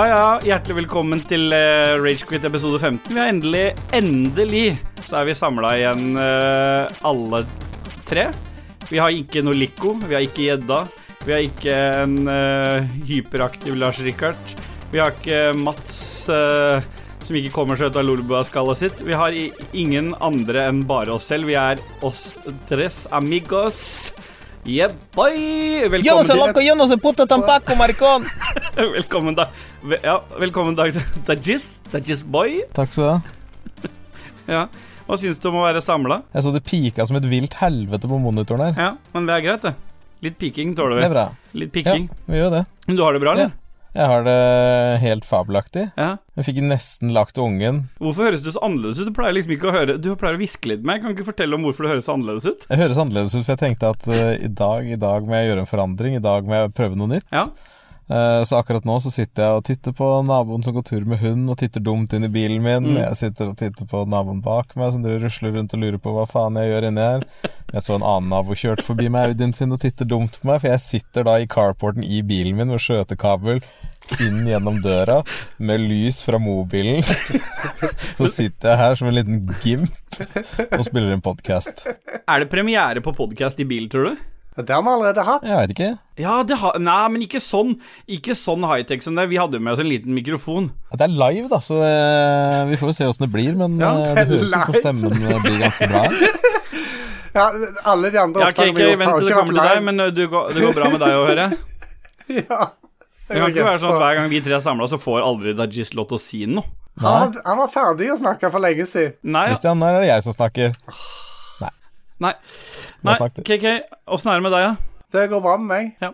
Ja, ja, hjertelig velkommen til uh, Ragequit episode 15. Vi har endelig, endelig så er vi samla igjen uh, alle tre. Vi har ikke noe Lico, vi har ikke gjedda. Vi har ikke en uh, hyperaktiv Lars Rikard. Vi har ikke Mats som ikke kommer seg ut av Lolbua-skallet sitt. Vi har ingen andre enn bare oss selv. Vi er oss tres amigos. Yeah! Velkommen yo soy loco, yo no se puto tampoco, maricón. velkommen, da. Ja, velkommen, Dag Dajis. Dajis boy. Takk skal du ha. ja. Hva syns du om å være samla? Jeg så det pika som et vilt helvete på monitoren her. Ja, men det er greit, det. Litt piking tåler vi. Det er bra. Litt piking. Ja, vi gjør det. Men du har det bra, eller? Ja. Jeg har det helt fabelaktig. Ja. Jeg fikk nesten lagt ungen. Hvorfor høres du så annerledes ut? Du pleier liksom ikke å høre Du pleier å hviske litt med meg. Kan ikke fortelle om hvorfor du høres annerledes ut? Jeg høres annerledes ut, for jeg tenkte at uh, i dag, i dag må jeg gjøre en forandring. I dag må jeg prøve noe nytt. Ja. Uh, så akkurat nå så sitter jeg og titter på naboen som går tur med hund, og titter dumt inn i bilen min. Mm. Jeg sitter og titter på naboen bak meg som rusler rundt og lurer på hva faen jeg gjør inni her. Jeg så en annen nabo kjørte forbi med Audien sin og titter dumt på meg, for jeg sitter da i carporten i bilen min med skjøtekabel inn gjennom døra med lys fra mobilen. Så sitter jeg her som en liten gimp og spiller en podkast. Er det premiere på podkast i bil, tror du? Det har vi allerede hatt. Jeg veit ikke. Ja, ha, Nei, men ikke sånn Ikke sånn high-tech som det. Vi hadde med oss en liten mikrofon. Det er live, da, så eh, vi får jo se åssen det blir. Men ja, det, det høres ut som stemmen eh, blir ganske bra. ja, alle de andre ja, okay, okay, vent til det kommer til deg, men du går, det går bra med deg å høre. ja. Det kan ikke være sånn at hver gang vi tre er samla, så får aldri Dajis lov til å si noe. Han, han, var ferdig å snakke for lenge siden. Nei. Christian, nå er det jeg som snakker. Nei. Nei. Nei, KK, åssen er det med deg, da? Det går bra med meg. Ja.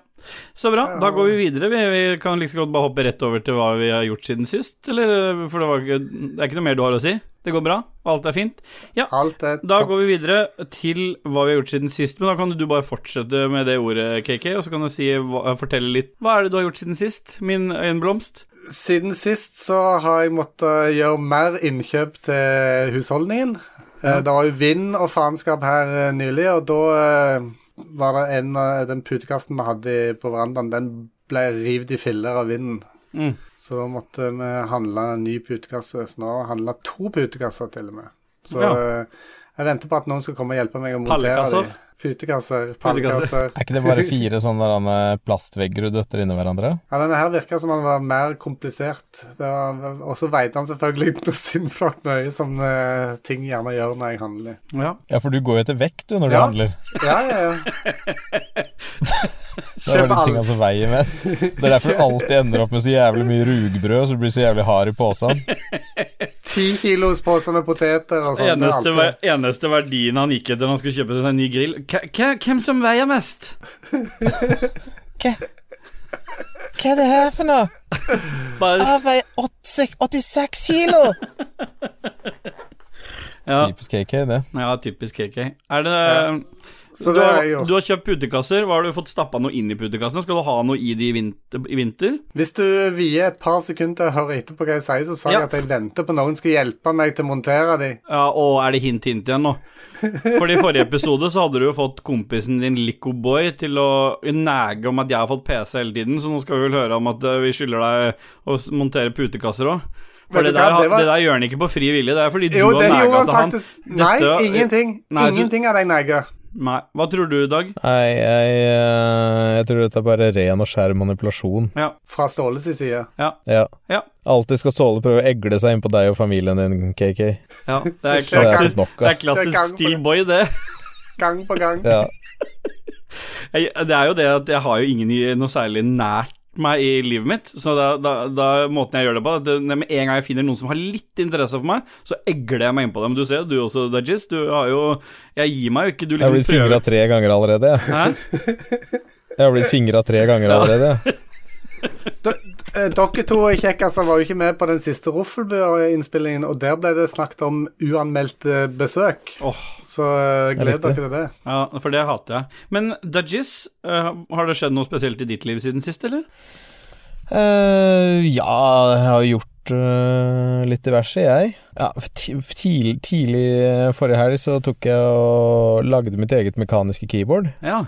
Så bra. Da går vi videre. Vi, vi kan liksom godt bare hoppe rett over til hva vi har gjort siden sist. Eller, for det, ikke, det, er ikke noe mer du har å si? Det går bra? Og alt er fint? Ja. Alt er da går vi videre til hva vi har gjort siden sist. Men da kan du bare fortsette med det ordet, KK, og så kan du si, fortelle litt. Hva er det du har gjort siden sist, min øyenblomst? Siden sist så har jeg måttet gjøre mer innkjøp til husholdningen. Ja. Det var jo vind og faenskap her eh, nylig, og da eh, var det en av den putekasten vi hadde på verandaen, den ble revet i filler av vinden. Mm. Så da måtte vi handle en ny putekasse. Så nå har vi handla to putekasser til og med. Så ja. Eh, jeg venter på at noen skal komme og hjelpe meg å montere dem. Putekasser, pallekasser. Er ikke det bare fire sånne plastvegger du døtter inni hverandre? Ja, denne her virka som den var mer komplisert. Og så veide han selvfølgelig noe sinnssvakt mye, som uh, ting gjerne gjør når jeg handler. Ja, ja for du går jo etter vekt du når ja. du handler. Ja, ja, ja. det er de tingene som veier mest. Det er derfor du alltid ender opp med så jævlig mye rugbrød, så du blir så jævlig hard i posen. Ti kilos pose med poteter og sånn. Eneste, eneste verdien han gikk etter når han skulle kjøpe seg en ny grill hvem som veier mest? Hva Hva er det her for noe? Bare... Jeg veier 86 kilo! ja. Typisk KK, det. Ja, typisk KK. Er det ja. Du har, du, har, kjøpt putekasser. Hva Har du fått stappa noe inn i putekassene? Skal du ha noe i de i vinter? I vinter? Hvis du vier et par sekunder og hører etter på hva jeg sier, så sa ja. jeg at jeg venter på noen skal hjelpe meg til å montere de. Ja, Og er det hint hint igjen nå? For i forrige episode så hadde du jo fått kompisen din Licoboy til å nege om at jeg har fått PC hele tiden, så nå skal vi vel høre om at eh, vi skylder deg å montere putekasser òg. For det der, det, var... det der, gjør han ikke på fri vilje, det er fordi jo, du har nega til han. Nei, ingenting. Nei, ingenting av deg neger. Nei. Hva tror du, Dag? Nei, jeg, eh, jeg tror dette er bare ren og skjær manipulasjon. Ja. Fra Ståles side? Ja. ja. ja. Alltid skal Ståle prøve å egle seg inn på deg og familien din, KK. Ja, det er klassisk, det er klassisk Steel Boy, det. Gang på gang. Ja. Jeg, det er jo det at jeg har jo ingen noe særlig nært meg i livet mitt. Så da, da, da måten jeg gjør det på det, Med en gang jeg finner noen som har litt interesse for meg, så egler jeg meg inn på dem. Du ser, du også, Dajis. Du har jo Jeg gir meg jo ikke. Du liksom Jeg har liksom blitt fingra tre ganger allerede, jeg. Hæ? Jeg har blitt fingra tre ganger allerede. Eh, dere to kjekkaser var jo ikke med på den siste Roffelbø-innspillingen, og der ble det snakket om uanmeldte besøk. Oh, så uh, gled dere til det. Ja, for det hater jeg. Men Dajis, uh, har det skjedd noe spesielt i ditt liv siden sist, eller? Uh, ja, jeg har gjort øh, litt diverse, jeg. Ja, tidlig, tidlig forrige helg så tok jeg og lagde mitt eget mekaniske keyboard. Ja.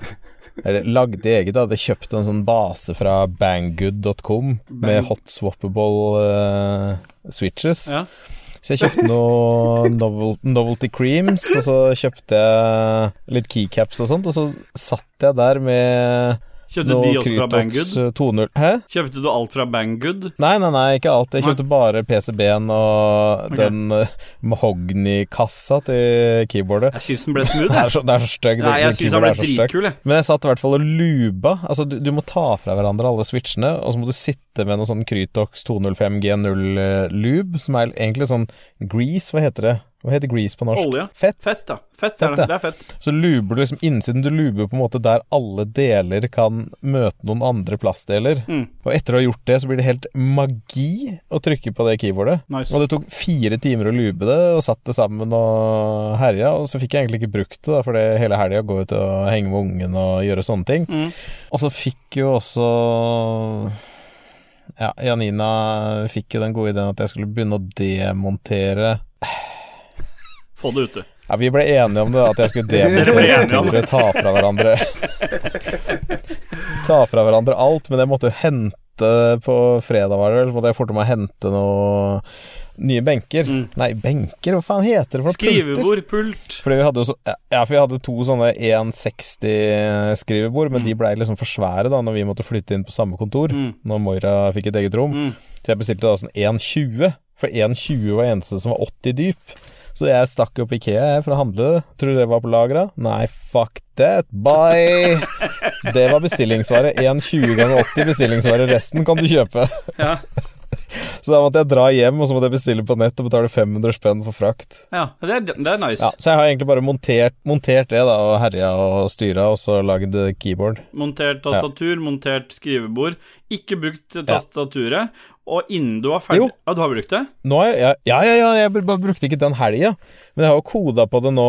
Eller lagde eget, da. Jeg kjøpte en sånn base fra banggood.com med hot swappable uh, switches. ja. Så jeg kjøpte noe novel, novelty creams, og så kjøpte jeg litt keycaps og sånt, og så satt jeg der med Kjøpte noe de også fra Banggood? øh, 2.0 Hæ? Kjøpte du alt fra Banggood? Nei, nei, nei, ikke alt. Jeg Nei. kjøpte bare PCB-en og okay. den uh, mahogny-kassa til keyboardet. Jeg syns den ble smooth. Det er så, det er så stygg. Nei, jeg syns den ble dritkul, jeg. Men jeg satt i hvert fall og luba. Altså, du, du må ta fra hverandre alle switchene, og så må du sitte med noe sånn Krytox 205 G0-lube, som er egentlig sånn grease, hva heter det? Hva heter grease på norsk? Olje. Fett. Fett, da. Fett, Fett, er det. det er fett. Så luber du liksom innsiden Du luber på en måte der alle deler kan møte noen andre plastdeler. Mm. Og etter å ha gjort det, så blir det helt magi å trykke på det keyboardet. Nice. Og det tok fire timer å lube det, og satt det sammen og herja. Og så fikk jeg egentlig ikke brukt det, da, for det hele helga gå ut og henge med ungen og gjøre sånne ting. Mm. Og så fikk jo også Ja, Janina fikk jo den gode ideen at jeg skulle begynne å demontere Få det ute. Ja, vi ble enige om det, at jeg skulle demontere ta fra hverandre Ta fra hverandre alt, men jeg måtte jo hente på fredag, var det så måtte jeg forte meg å hente noe nye benker. Mm. Nei, benker? Hva faen heter det for noe? Pulter? Skrivebord, pult. Fordi vi hadde så Ja, for vi hadde to sånne 160-skrivebord, men de blei liksom for svære da når vi måtte flytte inn på samme kontor. Mm. Når Moira fikk et eget rom. Mm. Så jeg bestilte da sånn 1,20, for 1,20 var eneste som var 80 dyp. Så jeg stakk opp Ikea for å handle. Tror du det var på lagra? Nei, fuck that, bye! Det var bestillingsvare. 1,20 ganger 80 bestillingsvare. Resten kan du kjøpe. Ja. Så da måtte jeg dra hjem, og så måtte jeg bestille på nett og betale 500 spenn for frakt. ja. Det, er, det er nice. Ja, Så jeg har egentlig bare montert, montert det, da, og herja og styra, og så lagd keyboard. Montert tastatur, montert skrivebord. Ikke brukt tastaturet. Og innen du var ferdig Jo. Ja, du har brukt det? Jeg, ja, ja, ja, ja, jeg bare brukte ikke den helga, men jeg har jo koda på det nå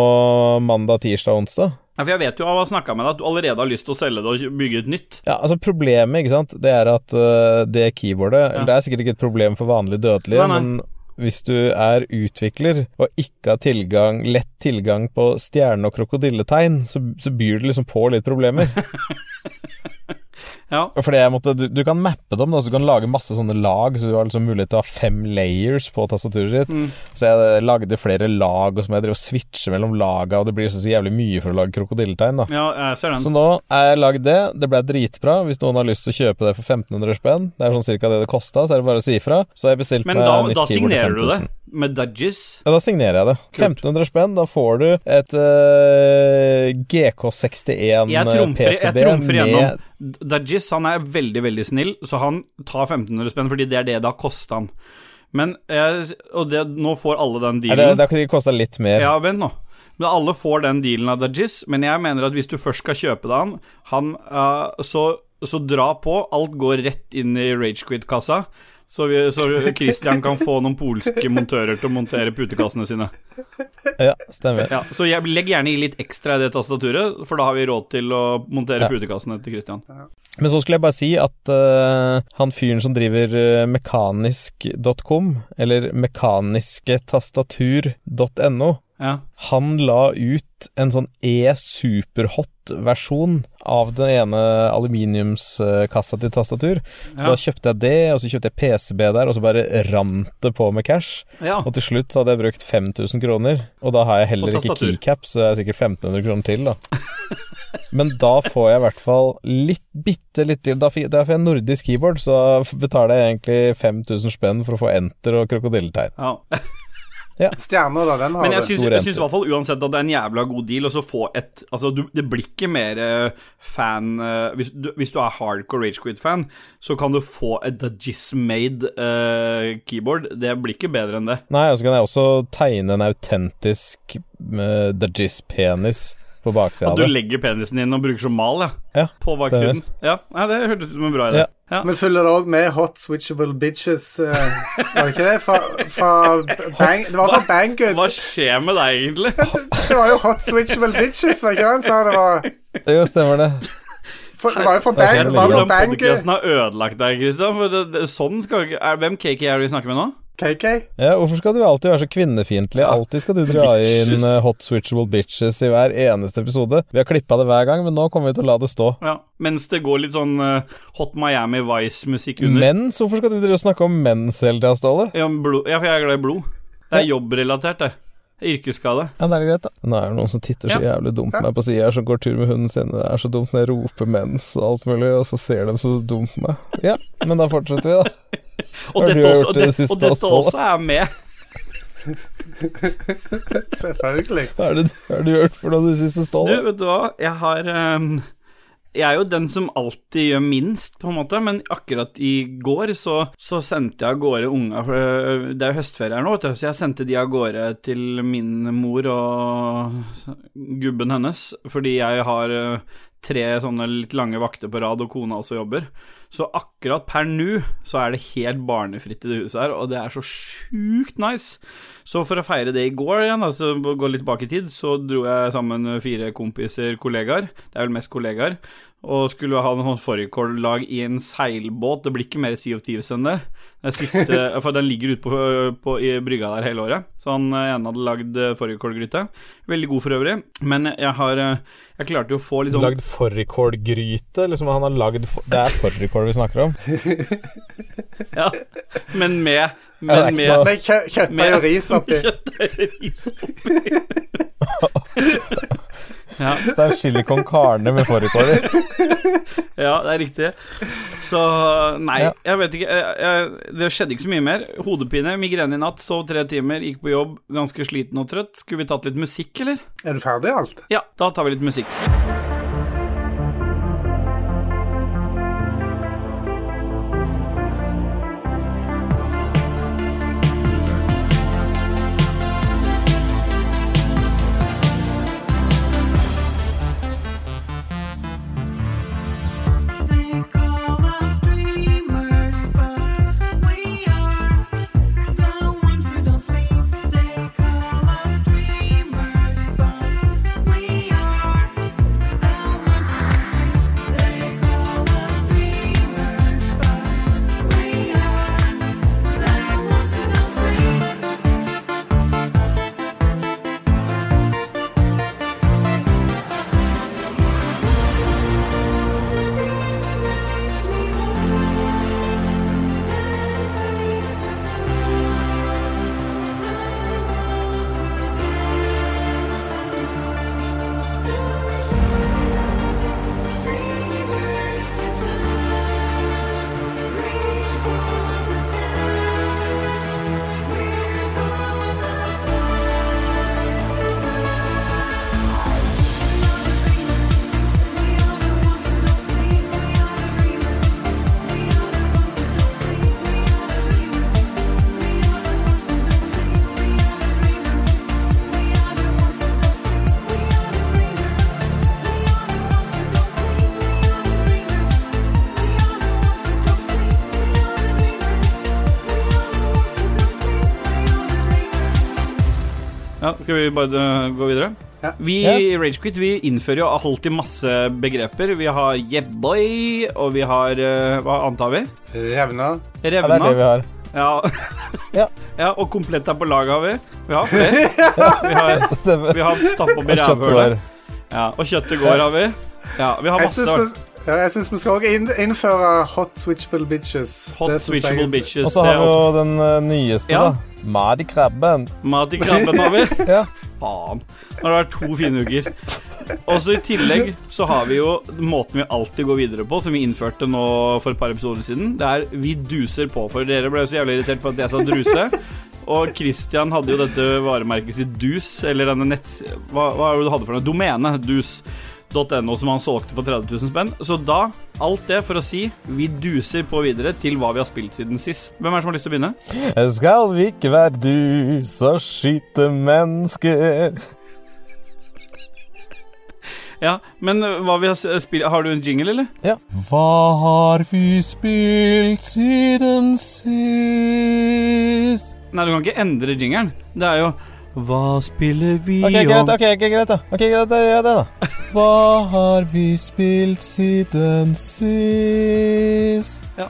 mandag, tirsdag, onsdag. Ja, for jeg vet jo av å ha snakka med deg at du allerede har lyst til å selge det og bygge et nytt. Ja, altså Problemet ikke sant Det er at uh, det keyboardet Ja. Det er sikkert ikke et problem for vanlige dødelige, Nei, nei. men hvis du er utvikler og ikke har tilgang, lett tilgang på stjerne- og krokodilletegn, så, så byr det liksom på litt problemer. Ja. Fordi jeg måtte, du, du kan mappe dem, da, så du kan lage masse sånne lag, så du har liksom mulighet til å ha fem layers på tastaturet ditt. Mm. Så jeg lagde flere lag, og så må jeg drive og switche mellom laga, og det blir så, så jævlig mye for å lage krokodilletegn, da. ja, jeg ser den. Så nå er jeg lagd det. Det ble dritbra. Hvis noen har lyst til å kjøpe det for 1500 spenn, det er sånn cirka det det kosta, så er det bare å si ifra. Så har jeg nytt keyboard meg da, nytt da signerer du det 5000. med Dudges. Ja, da signerer jeg det. Kult. 1500 spenn, da får du et uh, GK61 Jeg trumfer, jeg PCB trumfer med igjennom. Dudgies han er veldig, veldig snill, så han tar 1500 spenn fordi det er det det har kosta han. Men jeg, Og det, nå får alle den dealen. dealen. det, det har kosta litt mer. Ja, vent nå. Men alle får den dealen av Dudgies, men jeg mener at hvis du først skal kjøpe deg han, han uh, så, så dra på. Alt går rett inn i Ragequit-kassa. Så, vi, så Christian kan få noen polske montører til å montere putekassene sine. Ja, stemmer. Ja, så jeg, legg gjerne i litt ekstra i det tastaturet, for da har vi råd til å montere Ja. putekassene til Christian. Men så skulle jeg bare si at uh, han fyren som driver uh, mekanisk.com, eller mekanisketastatur.no, Ja. han la ut en sånn e-superhot-versjon av den ene aluminiumskassa til tastatur. Så Ja. da kjøpte jeg det, og så kjøpte jeg PCB der, og så bare rant det på med cash. ja. Og til slutt så hadde jeg brukt 5000 kroner, og da har jeg heller ikke keycap, så det er sikkert 1500 kroner til, da. Men da får jeg i hvert fall litt, bitte litt til. Da får jeg nordisk keyboard, så betaler jeg egentlig 5000 spenn for å få enter og krokodilletegn. ja. Stjerner, da. Den har Men jeg syns, jeg syns i hvert fall uansett at det er en jævla god deal å så få et Altså, du, det blir ikke mer eh, fan eh, hvis, du, hvis du er hardcore Ragequid-fan, så kan du få et Dajis-made uh, keyboard. Det blir ikke bedre enn det. Nei, og så kan jeg også tegne en autentisk uh, Dajis-penis på baksida At du legger penisen din og bruker som mal, ja. Ja, På baksiden. Ja, ja, det hørtes ut som en bra idé. Ja. Ja. Men følger det òg med Hot Switchable Bitches? uh, var det ikke det? Fra, fra Bang Det var fra Banggood. Hva skjer med deg, egentlig? Det var jo Hot Switchable Bitches, var ikke det han sa det var? Jo, stemmer det. For, det var jo for bang, det var for den podkasten har ødelagt deg, Kristian. For det, det, sånn skal ikke er, Hvem KK er det vi snakker med nå? KK. Ja, hvorfor skal du alltid være så kvinnefiendtlig? Alltid skal du dra inn eh, hot switchable bitches i hver eneste episode. Vi har klippa det hver gang, men nå kommer vi til å la det stå. Ja, Mens det går litt sånn eh, Hot Miami Vice-musikk under. Mens? Hvorfor skal du snakke om mens hele tida, Ståle? Ja, blod, ja, for jeg er glad i blod. Det er jobbrelatert, det. Yrkesskade. Ja, det er greit, da. Nå er det noen som titter så Ja. jævlig dumt på meg på sida her, som går tur med hunden sin. Det er så dumt når jeg roper mens og alt mulig, og så ser de så dumt på meg. Ja, men da fortsetter vi, da. Og dette, også, og, det det, siste og dette også, er med. Selvfølgelig. Hva er det hva har du gjort for noe de siste Du, vet du hva? Jeg har ehm, Jeg er jo den som alltid gjør minst, på en måte, men akkurat i går så, så sendte jeg av gårde unga for øh, Det er jo høstferie her nå, vet du, så jeg sendte de av gårde til min mor og gubben hennes, fordi jeg har øh, tre sånne litt lange vakter på rad, og kona også jobber. Så akkurat per nå så er det helt barnefritt i det huset her, og det er så sjukt nice. Så for å feire det i går igjen, altså gå litt bak i tid, så dro jeg sammen fire kompiser, kollegaer, det er vel mest kollegaer, og skulle ha noen fårikållag i en seilbåt. Det blir ikke mer Sea of Thieves enn det. Den siste, for den ligger ute på, på, i brygga der hele året. Så han eh, ene hadde lagd eh, fårikålgryte. Veldig god for øvrig. Men jeg har eh, Jeg klarte jo å få litt sånn Lagd fårikålgryte? Liksom han har lagd for... Det er fårikål vi snakker om. Ja, men med Men med noe- Med kjø kjøttdeig og ris oppi. Kjøttdeig og ris oppi. Ja, Så er chili con carne med fårikåler. ja, det er riktig. Så nei, Ja. jeg vet ikke. Jeg, jeg, det skjedde ikke så mye mer. Hodepine, migrene i natt, sov tre timer, gikk på jobb, ganske sliten og trøtt. Skulle vi tatt litt musikk, eller? Er du ferdig, alt? Ja, da tar vi litt musikk. Skal vi bare øh, gå videre? Ja. Vi Ja. i Ragequit vi innfører jo alltid masse begreper. Vi har jebboy, og vi har øh, Hva annet har vi? Revna. Ja, det er det vi har. Ja. Ja. ja, og komplett er på laget har vi. Vi har flere. Vi har, vi har stapp opp i Og kjøttet rævhølet. Ja, og kjøttet går har vi. Ja, vi har Jeg masse syns ja, jeg syns vi skal også innføre hot switchable bitches. hot Det synes jeg- switchable bitches. Og så har vi jo også- den eh, nyeste, Ja. da. Mat i krabben. Mat i krabben har vi. Ja. Faen. Nå har det vært to fine uker. Og så I tillegg så har vi jo måten vi alltid går videre på, som vi innførte nå for et par episoder siden. Det er vi duser på. For dere ble jo så jævlig irritert på at jeg sa druse. Og Christian hadde jo dette varemerket sitt Dus, eller denne nett... Hva, hva er det du hadde for noe? Domene. Dus.no, som han solgte for 30 000 spenn. Så da, alt det for å si, vi duser på videre til hva vi har spilt siden sist. Hvem er det som har lyst til å begynne? Skal vi ikke være du som skyter mennesker? Ja, men hva vi har spilt Har du en jingle, eller? Ja. Hva har vi spilt siden sist? Nei, du kan ikke endre jingelen. Det er jo Hva spiller vi Ok, greit, om ok, ok, greit da. Ok, greit, da gjør det, da. Hva har vi spilt siden sist? Ja.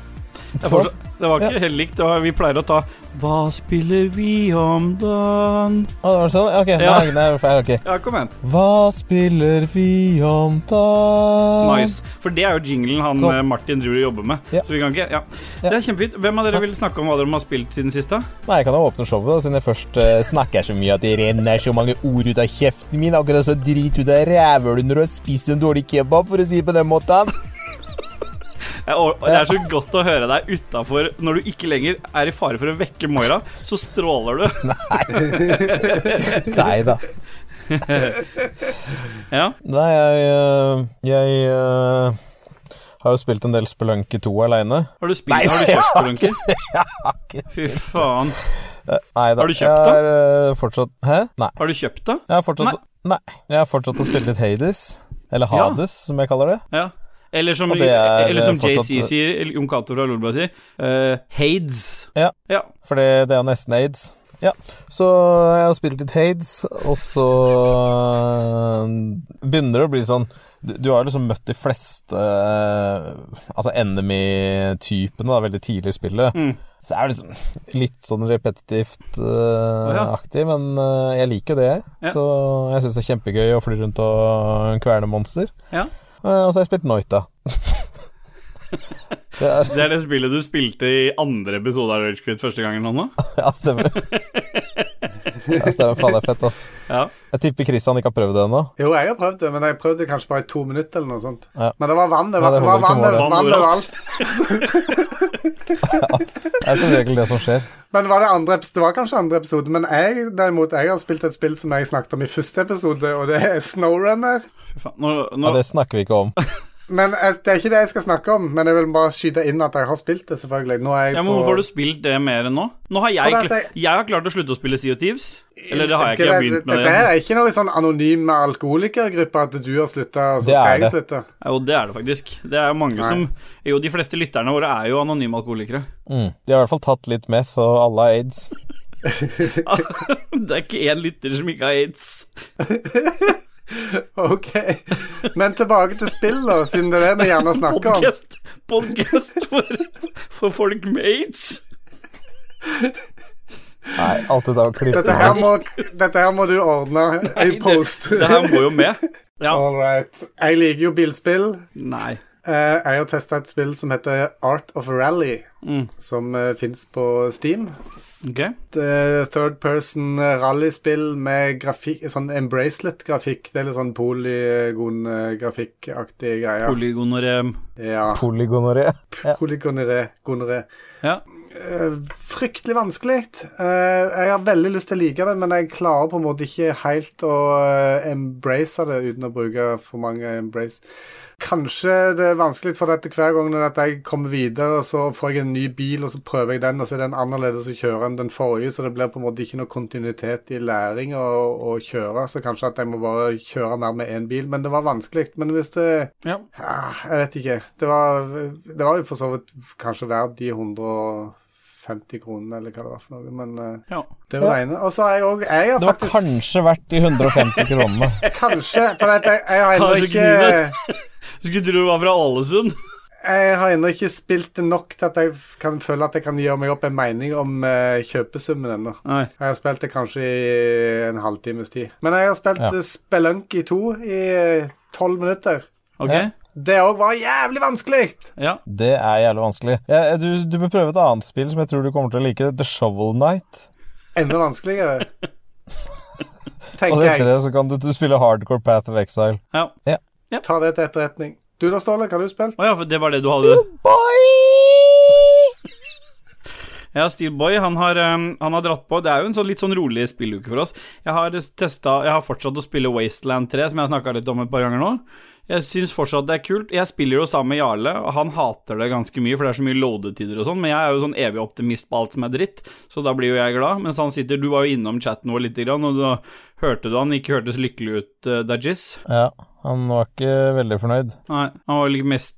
Jeg, fortsatt, det var ikke helt likt. Var, vi pleier å ta Hva spiller vi om dagen? Å, det var sånn? Ok, Ja. nei, nei, feil. Ok. Ja, kom igjen. Hva spiller vi om dagen? Nice. For det er jo jinglen han Sånn. eh, Martin driver og jobber med. Ja. Så vi kan ikke Ja. Ja. Det er kjempefint. Hvem av dere vil snakke om hva dere har spilt siden sist. Nei, jeg kan jo åpne showet, da, siden jeg først uh, snakker så mye at det renner så mange ord ut av kjeften min, akkurat så drit ut av rævhølet når du har spist en dårlig kebab, for å si det på den måten. Jeg, det er så godt å høre deg utafor når du ikke lenger er i fare for å vekke Moira. Så stråler du. Nei da. Ja. Nei, jeg øh, Jeg øh, har jo spilt en del Spelunky 2 aleine. Har du spilt Nei, Har du jeg kjøpt har Spelunky? Fy faen. Nei da. Har du kjøpt Jeg har fortsatt Hæ? Nei. Har du kjøpt det? Jeg har fortsatt Nei. Jeg har fortsatt å spille litt Hades. Eller Ja. Hades, som jeg kaller det. Ja. Eller som, er, eller som eh, fortsatt- JC sier, eller Jon Cato fra Lolbua sier, uh, Hades. Ja. ja. For det, det er nesten aids. Ja, så jeg har spilt litt Hades, og så øh, begynner det å bli sånn du, du har liksom møtt de fleste Altså enemy-typene veldig tidlig i spillet. Mm. Så er det liksom litt sånn repetitivt øh, ja. aktig, men uh, jeg liker jo det. Ja. Så jeg syns det er kjempegøy å fly rundt og kverne monster. Ja. Eh, og så har jeg spilt Noita. det er Det er det spillet du spilte i andre episode av Rage Quit første gangen nå? Ja, stemmer. ja, stemmer. Faen, det er fett, ass. Ja. Jeg tipper Christian ikke har prøvd det ennå. Jo, jeg har prøvd det, men jeg prøvde det kanskje bare i to minutter eller noe sånt. Ja. Men det var vann, det var, ja, det var vann, ikke vann, overalt. Det er som regel det som skjer. Men var det andre? Det var kanskje andre episode, men jeg derimot, jeg har spilt et spill som jeg snakket om i første episode, og det er Snowrunner. Fy faen. Nå, nå, Ja, det snakker vi ikke om. Men det er ikke det jeg skal snakke om, men jeg vil bare skyte inn at jeg har spilt det, selvfølgelig. Nå er jeg ja, men Hvorfor har du spilt det mer enn nå? Nå har jeg, jeg- jeg har klart å slutte å spille Sea of Thieves. Eller det har jeg ikke. Jeg har begynt med det. det. er ikke noe sånn anonym alkoholikergruppe at du har slutta, og så skal jeg det. slutte. Jo, det er det faktisk. Det er mange Nei. som Jo, de fleste lytterne våre er jo anonyme alkoholikere. Mm. De har i hvert fall tatt litt meth, og alle har aids. det er ikke én lytter som ikke har aids. Ok. Men tilbake til spill, da, siden det er det vi gjerne snakker om. Podcast, podcast for, for folk med aids. Nei, alt det der å klippe Dette her må, dette her må du ordne i post. Det her må jo med. Ja. All right. Jeg liker jo bilspill. Nei. Eh, jeg har testa et spill som heter Art of Rally, Mm. som uh, fins på Steam. Ok. Et, eh, third person rallyspill med grafikk, sånn Embracelet-grafikk. Det er litt sånn polygon-grafikkaktige greier. Polygonorem. ja. Polygonoré. Ja. Polygonoré. Ja. Eh, fryktelig vanskelig. Eh, jeg har veldig lyst til å like det, men jeg klarer på en måte ikke helt å uh, embrace det uten å bruke for mange embrace. Kanskje det er vanskelig for dette hver gang at jeg kommer videre, så får jeg en ny bil, og så prøver jeg den, og så er den annerledes å kjøre enn den forrige, så det blir på en måte ikke noe kontinuitet i læring å, å kjøre. Så kanskje at jeg må bare kjøre mer med én bil. Men det var vanskelig. Men hvis det ja. ja Jeg vet ikke. Det var, det var jo for så vidt kanskje verdt de 150 kronene, eller hva det var for noe. Men eh, ja. det var det ene. Og så har jeg òg Jeg har Det var faktisk kanskje verdt de 150 kronene. Kanskje. For at jeg, jeg har ennå ikke. Skulle tro du var fra Ålesund. Jeg har ennå ikke spilt det nok til at jeg kan føle at jeg kan gjøre meg opp en mening om uh, kjøpesummen ennå. Jeg har spilt det kanskje i en halvtimes tid. Men jeg har spilt Ja. ja. Spelunky 2 i tolv minutter. Ok. Ja. Det òg var jævlig vanskelig! Ja. Det er jævlig vanskelig. Ja, du, du bør prøve et annet spill som jeg tror du kommer til å like. The Shovel Night. Enda vanskeligere. Og jeg. Og etter det så kan du, du spille Hardcore Path of Exile. ja. Ta det til etterretning. Du da, Ståle, hva har du spilt? Å ja, for det var det du hadde. Boy! Ja, Steelboy, han har, um, han har dratt på. Det er jo en sånn litt sånn rolig spilluke for oss. Jeg har testet, Jeg har fortsatt å spille Wasteland 3, som jeg har snakka litt om et par ganger nå. Jeg syns fortsatt det er kult. Jeg spiller jo sammen med Jarle, og han hater det ganske mye, for det er så mye loadetider og sånn, men jeg er jo sånn evig optimist på alt som er dritt, så da blir jo jeg glad. Mens han sitter Du var jo innom chatten vår lite grann, og da hørte du han ikke hørtes lykkelig ut, uh, Dajis. Ja, han var ikke veldig fornøyd. Nei, han var mest,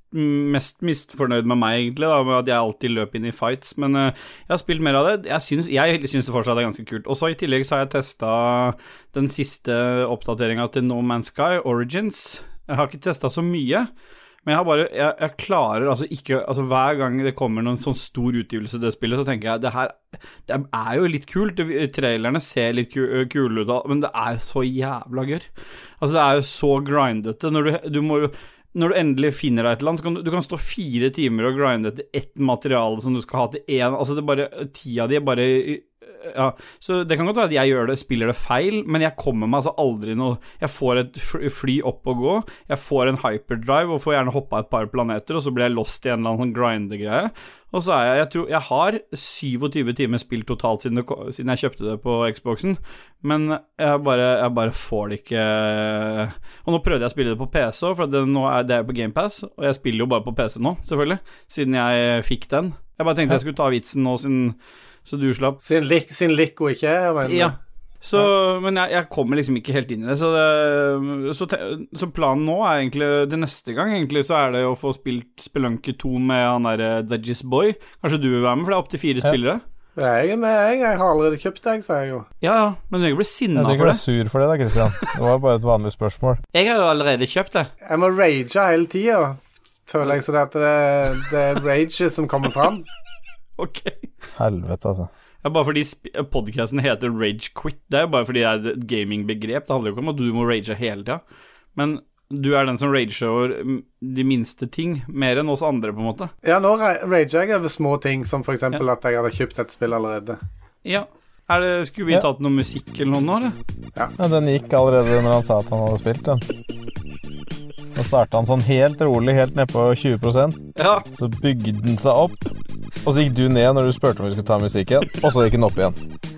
mest misfornøyd med meg, egentlig, da, med at jeg alltid løp inn i fights. Men uh, jeg har spilt mer av det. Jeg syns, jeg syns det fortsatt er ganske kult. Og så I tillegg så har jeg testa den siste oppdateringa til No Man's Sky, Origins. Jeg har ikke testa så mye. Men jeg har bare jeg, jeg klarer altså ikke Altså Hver gang det kommer noen sånn stor utgivelse i det spillet, så tenker jeg det her Det er jo litt kult. Trailerne ser litt ku, kule ut, men det er så jævla gørr. Altså, det er jo så grindete. Når du, du må jo når du endelig finner deg et eller annet, så kan du, du kan stå fire timer og grinde etter ett materiale som du skal ha til én Altså, det bare Tida di bare ja, så det kan godt være at jeg gjør det, spiller det feil, men jeg kommer meg altså aldri noe Jeg får et fly- opp og gå, jeg får en hyperdrive og får gjerne hoppa et par planeter, og så blir jeg lost i en eller annen grindegreie. Og så er jeg Jeg tror jeg har 27 timer spilt totalt siden, det, siden jeg kjøpte det på Xboxen, men jeg bare, jeg bare får det ikke Og nå prøvde jeg å spille det på PC òg, for det, nå er det på GamePass, og jeg spiller jo bare på PC nå, selvfølgelig, siden jeg fikk den. Jeg bare tenkte jeg skulle ta vitsen nå, siden så du slapp. Siden, lik, sin lik og ikke jeg, mener men Ja. Så, men jeg, jeg kommer liksom ikke helt inn i det. Så, det så, te, så planen nå er egentlig Det neste gang egentlig så er det å få spilt Spelunky 2 med han derre Dudgies Boy. Kanskje du vil være med, for det er opptil fire Ja. spillere? jeg er med, jeg. Jeg har allerede kjøpt deg, sa jeg jo. Ja, ja, men du trenger ikke bli Jeg tror trenger ikke for være sur for det da, Christian. Det var bare et vanlig spørsmål. Jeg har jo allerede kjøpt det. Jeg må rage hele tida, føler jeg, så det, at det, det er rage som kommer fram. Ok. Helvete, altså. Ja, bare fordi podkasten heter Rage Quit. Det er jo bare fordi det er et gamingbegrep. Det handler jo ikke om at du må rage hele tida. Men du er den som rager over de minste ting, mer enn oss andre, på en måte. Ja, nå rager jeg over små ting, som for eksempel at jeg hadde kjøpt et spill allerede. Ja. Er det, skulle vi Ja. tatt noe musikk eller noe nå, eller? Ja, den gikk allerede når han sa at han hadde spilt den. Nå starta han sånn helt rolig, helt ned på 20% Ja. Så bygde den seg opp, og så gikk du ned når du spurte om vi skulle ta musikk igjen, og så gikk den opp igjen.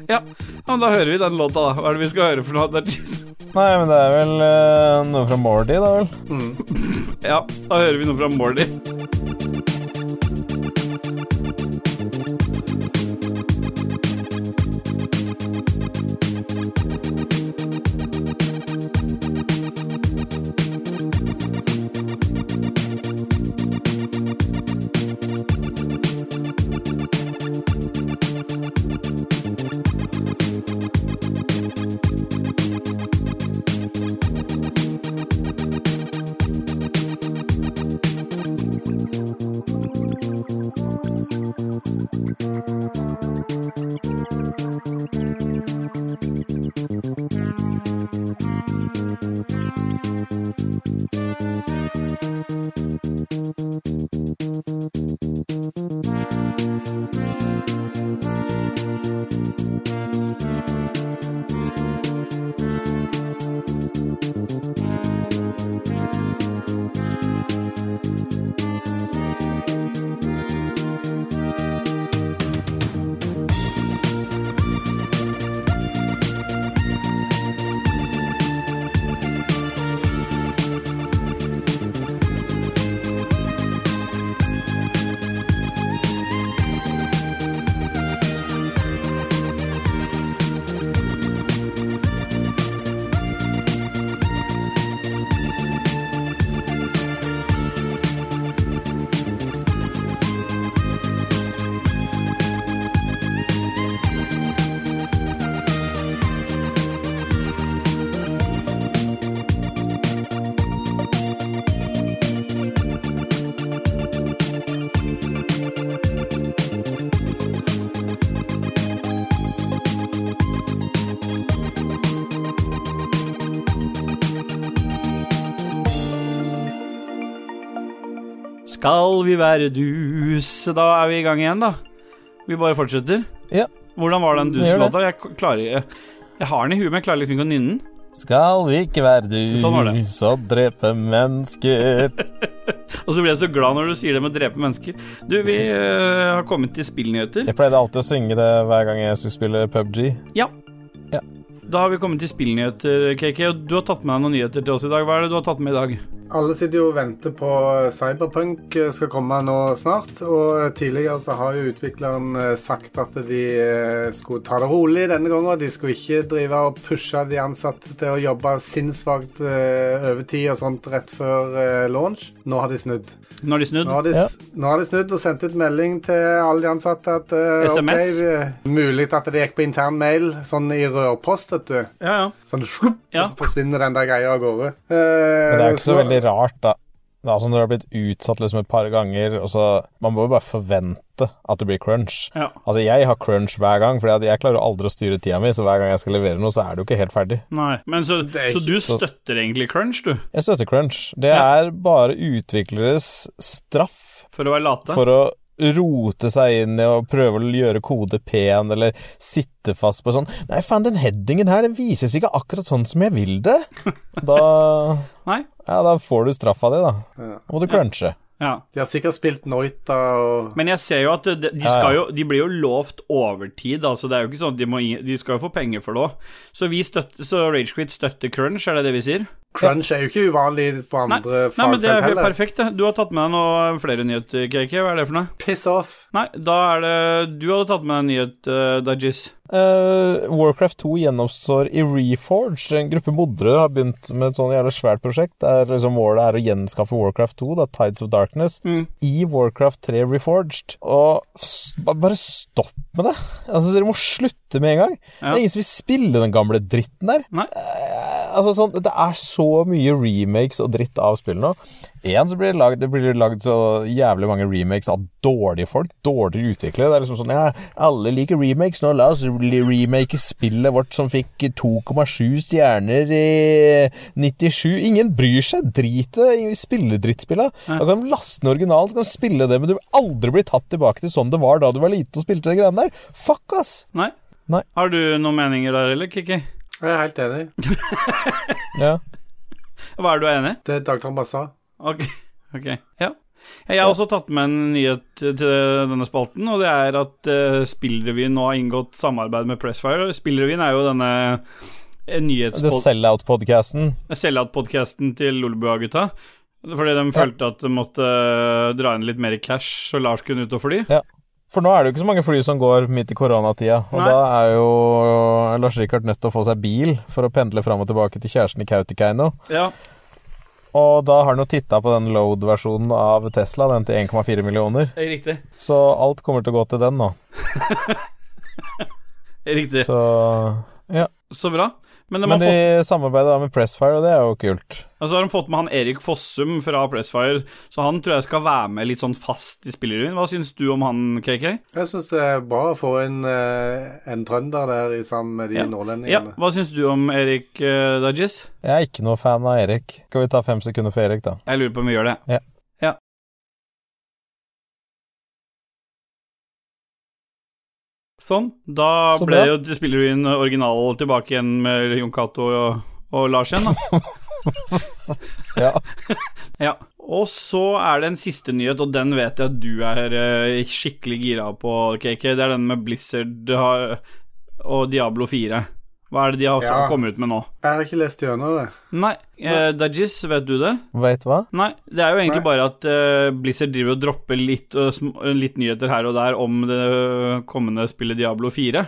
Ja, men da hører vi den låta, da. Hva er det vi skal høre for noe? Nei, men det er vel uh, noe fra Mordy, da vel? Ja, da hører vi noe fra Mordy. Skal vi være dus Da er vi i gang igjen, da. Vi bare fortsetter. Ja. Hvordan var den dus-låta? Jeg jeg, jeg har den i huet, men jeg klarer liksom ikke å nynne den. Skal vi ikke være dus Sånn så drepe mennesker Og så blir jeg så glad når du sier det med å drepe mennesker. Du, vi øh, har kommet til spillnyheter. Jeg pleide alltid å synge det hver gang jeg skulle spille PubG. Ja. Ja. Da har vi kommet til spillnyheter, KK, og du har tatt med deg noen nyheter til oss i dag. Hva er det du har tatt med i dag? Alle sitter jo og venter på Cyberpunk eh, skal komme nå snart. Og tidligere så har jo utvikleren eh, sagt at de eh, skulle ta det rolig denne gangen. De skulle ikke drive og pushe de ansatte til å jobbe sinnssvakt eh, overtid og sånt rett før eh, launch. Nå har de snudd. Nå har de snudd. Nå har de, ja. nå har de snudd og sendt ut melding til alle de ansatte at uh, SMS? Okay, mulig at det gikk på intern mail, sånn i rørpost, vet du. Ja, ja. Sånn slupp, Ja. og så forsvinner den der greia av gårde. Uh, Men det er ikke ikke så veldig rart, da. Det er altså Når du har blitt utsatt liksom et par ganger, og så Man må jo bare forvente at det blir crunch. Ja. Altså, jeg har crunch hver gang, for jeg klarer aldri å styre tida mi, så hver gang jeg skal levere noe, så er det jo ikke helt ferdig. Nei. Men så, så du støtter egentlig crunch, du? Jeg støtter crunch. Det Ja. er bare utvikleres straff For å være late? for å rote seg inn i å prøve å gjøre kode pen, eller sitte fast på sånn Nei, faen, den headingen her, den vises ikke akkurat sånn som jeg vil det. Da Nei? Ja, da får du straffa di, da. Ja. Da må du crunche. Ja. De har sikkert spilt Noita og Men jeg ser jo at de, de, skal jo, de blir jo lovt overtid, altså det er jo ikke sånn at de, må, de skal jo få penger for det òg. Så, vi støtter- så Ragequit støtter crunch, er det det vi sier? Crunch er jo ikke uvanlig på andre Nei, heller. nei men det er fagfelt helt perfekt, det. Du har tatt med deg noe flere nyheter, KK. Hva er det for noe? Piss off. Nei, da er det Du hadde tatt med deg en nyhet, uh, Dajis. Uh, Warcraft 2 gjennomstår i Reforged. En gruppe modere har begynt med et sånn jævlig svært prosjekt. Der liksom målet er å gjenskaffe Warcraft 2, da, Tides of Darkness, Mm. i Warcraft 3 Reforged. Og s bare stopp med det. Altså, Dere må slutte med en gang. Det er ingen som vil spille den gamle dritten der. Nei. Uh, altså sånn, Det er så mye remakes og dritt av spill nå. Én, så blir det lagd, det blir lagd så jævlig mange remakes av dårlige folk. Dårligere utviklere. Det er liksom sånn Ja, alle liker remakes nå. La oss remake spillet vårt som fikk 2,7 stjerner i 97. Ingen bryr seg. Drit i det. Spille drittspilla. Ja. Da kan du laste ned originalen, så kan du spille det, men du vil aldri bli tatt tilbake til sånn det var da du var liten og spilte de greiene der. Fuck, ass! Nei? Nei. Har du noen meninger der, eller, Kikki? Jeg er helt enig. Ja. Hva er du enig i? Det er Dag Thomas sa. Ok. ok, ja. Jeg har også tatt med en nyhet til denne spalten, og det er at uh, Spillrevyen nå har inngått samarbeid med Pressfire. Spillrevyen er jo denne eh, The nyhetspodkasten Sellout-podcasten. Sellout-podkasten til Lolebua-gutta. Fordi de følte at de måtte eh, dra inn litt mer cash, så Lars kunne ut og fly. For nå er det jo ikke så mange fly som går midt i koronatida, og Nei. da er jo Lars Rikard nødt til å få seg bil for å pendle fram og tilbake til kjæresten i Kautokeino. Ja, Og da har han jo titta på den load-versjonen av Tesla, den til 1,4 millioner. riktig. Så alt kommer til å gå til den nå. Riktig. Så ja. Så bra. Men de Men de fått, samarbeider da med Pressfire, og det er jo kult. altså har de fått med han Erik Fossum fra Pressfire, så han tror jeg skal være med litt sånn fast i spillerevyen. Hva syns du om han, KK? Jeg syns det er bra å få inn eh, en trønder der sammen med de Ja. Ja. Hva syns du om Erik uh, Dajis? Jeg er ikke noe fan av Erik. Skal vi ta fem sekunder for Erik, da? Jeg lurer på om vi gjør det. Ja. ja. Sånn. Da Så ble jo, spiller du inn original tilbake igjen med Jon Cato og, og Lars igjen, da. Ja. ja. Og så er det en siste nyhet, og den vet jeg at du er eh, skikkelig gira på, KK. Det er den med Blizzard og Diablo 4. Hva er det de har Ja. kommet ut med nå? Jeg har ikke lest gjennom det. Nei, eh, Dajis, vet du det? Veit hva? Nei, det er jo egentlig Nei. bare at eh, Blizzard driver og dropper litt, uh, litt nyheter her og der om det kommende spillet Diablo 4.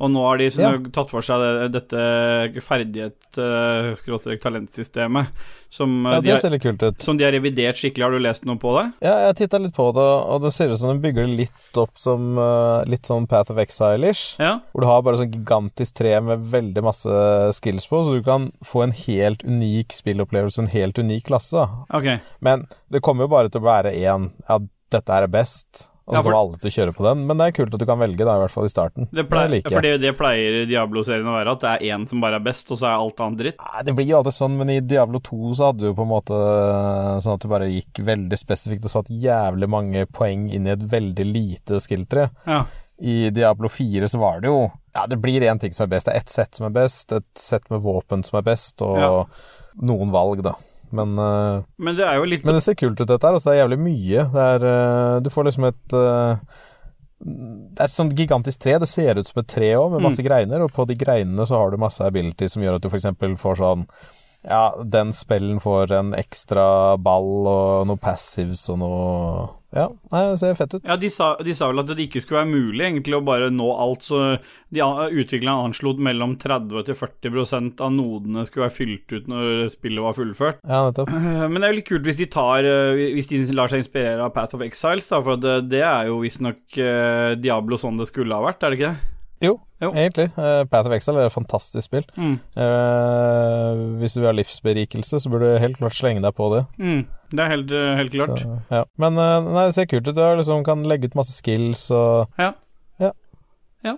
Og nå har de Ja. tatt for seg det, dette ferdighet, uh, talentsystemet, som, eh, Ja, de det har, ser litt kult ut. som de har revidert skikkelig. Har du lest noe på det? Ja, jeg titta litt på det, og det ser ut som de bygger det litt opp som eh, litt sånn Path of Exile-ish. Ja. Hvor du har bare sånn gigantisk tre med veldig masse skills på, så du kan få en helt unik spillopplevelse, en helt unik klasse. Okay. Men det kommer jo bare til å være én Ja, dette er best, og så Ja, for- kommer alle til å kjøre på den. Men det er kult at du kan velge, da, i hvert fall i starten. Det pleier, jeg. fordi det pleier Diablo-serien å være, at det er én som bare er best, og så er alt annet dritt. Nei, Det blir jo alltid sånn, men i Diablo 2 så hadde du jo på en måte sånn at du bare gikk veldig spesifikt og satt jævlig mange poeng inn i et veldig lite skill-tre. Ja. I Diablo 4 så var det jo Ja, det blir én ting som er best. Det er ett sett som er best, et sett med våpen som er best, og Ja. noen valg, da. Men, eh, Men det er jo litt men det ser kult ut, dette her. Altså, det er jævlig mye. Er eh, Du får liksom et eh, Det er et sånt gigantisk tre. Det ser ut som et tre òg, med masse greiner, og på de greinene så har du masse ability som gjør at du f.eks. får sånn Ja, den spellen får en ekstra ball og noe passives og noe Ja, det ser fett ut. Ja, de sa, de sa vel at det ikke skulle være mulig egentlig å bare nå alt, så de utviklerne anslo mellom 30 til 40% av nodene skulle være fylt ut når spillet var fullført. Ja, nettopp. Eh, Men det er jo litt kult hvis de tar eh, Hvis de lar seg inspirere av Path of Exiles, da, for det, det er jo visstnok Diablo sånn det skulle ha vært, er det ikke det? Jo, Jo. egentlig. Uh, Path of Exile er et fantastisk spill. Mm. Uh, hvis du vil ha livsberikelse, så burde du helt klart slenge deg på det. Mm. Det er helt, eh, helt klart. Så, ja. Men uh, nei, det ser kult ut. Du liksom kan legge ut masse skills og Ja. Ja. Ja.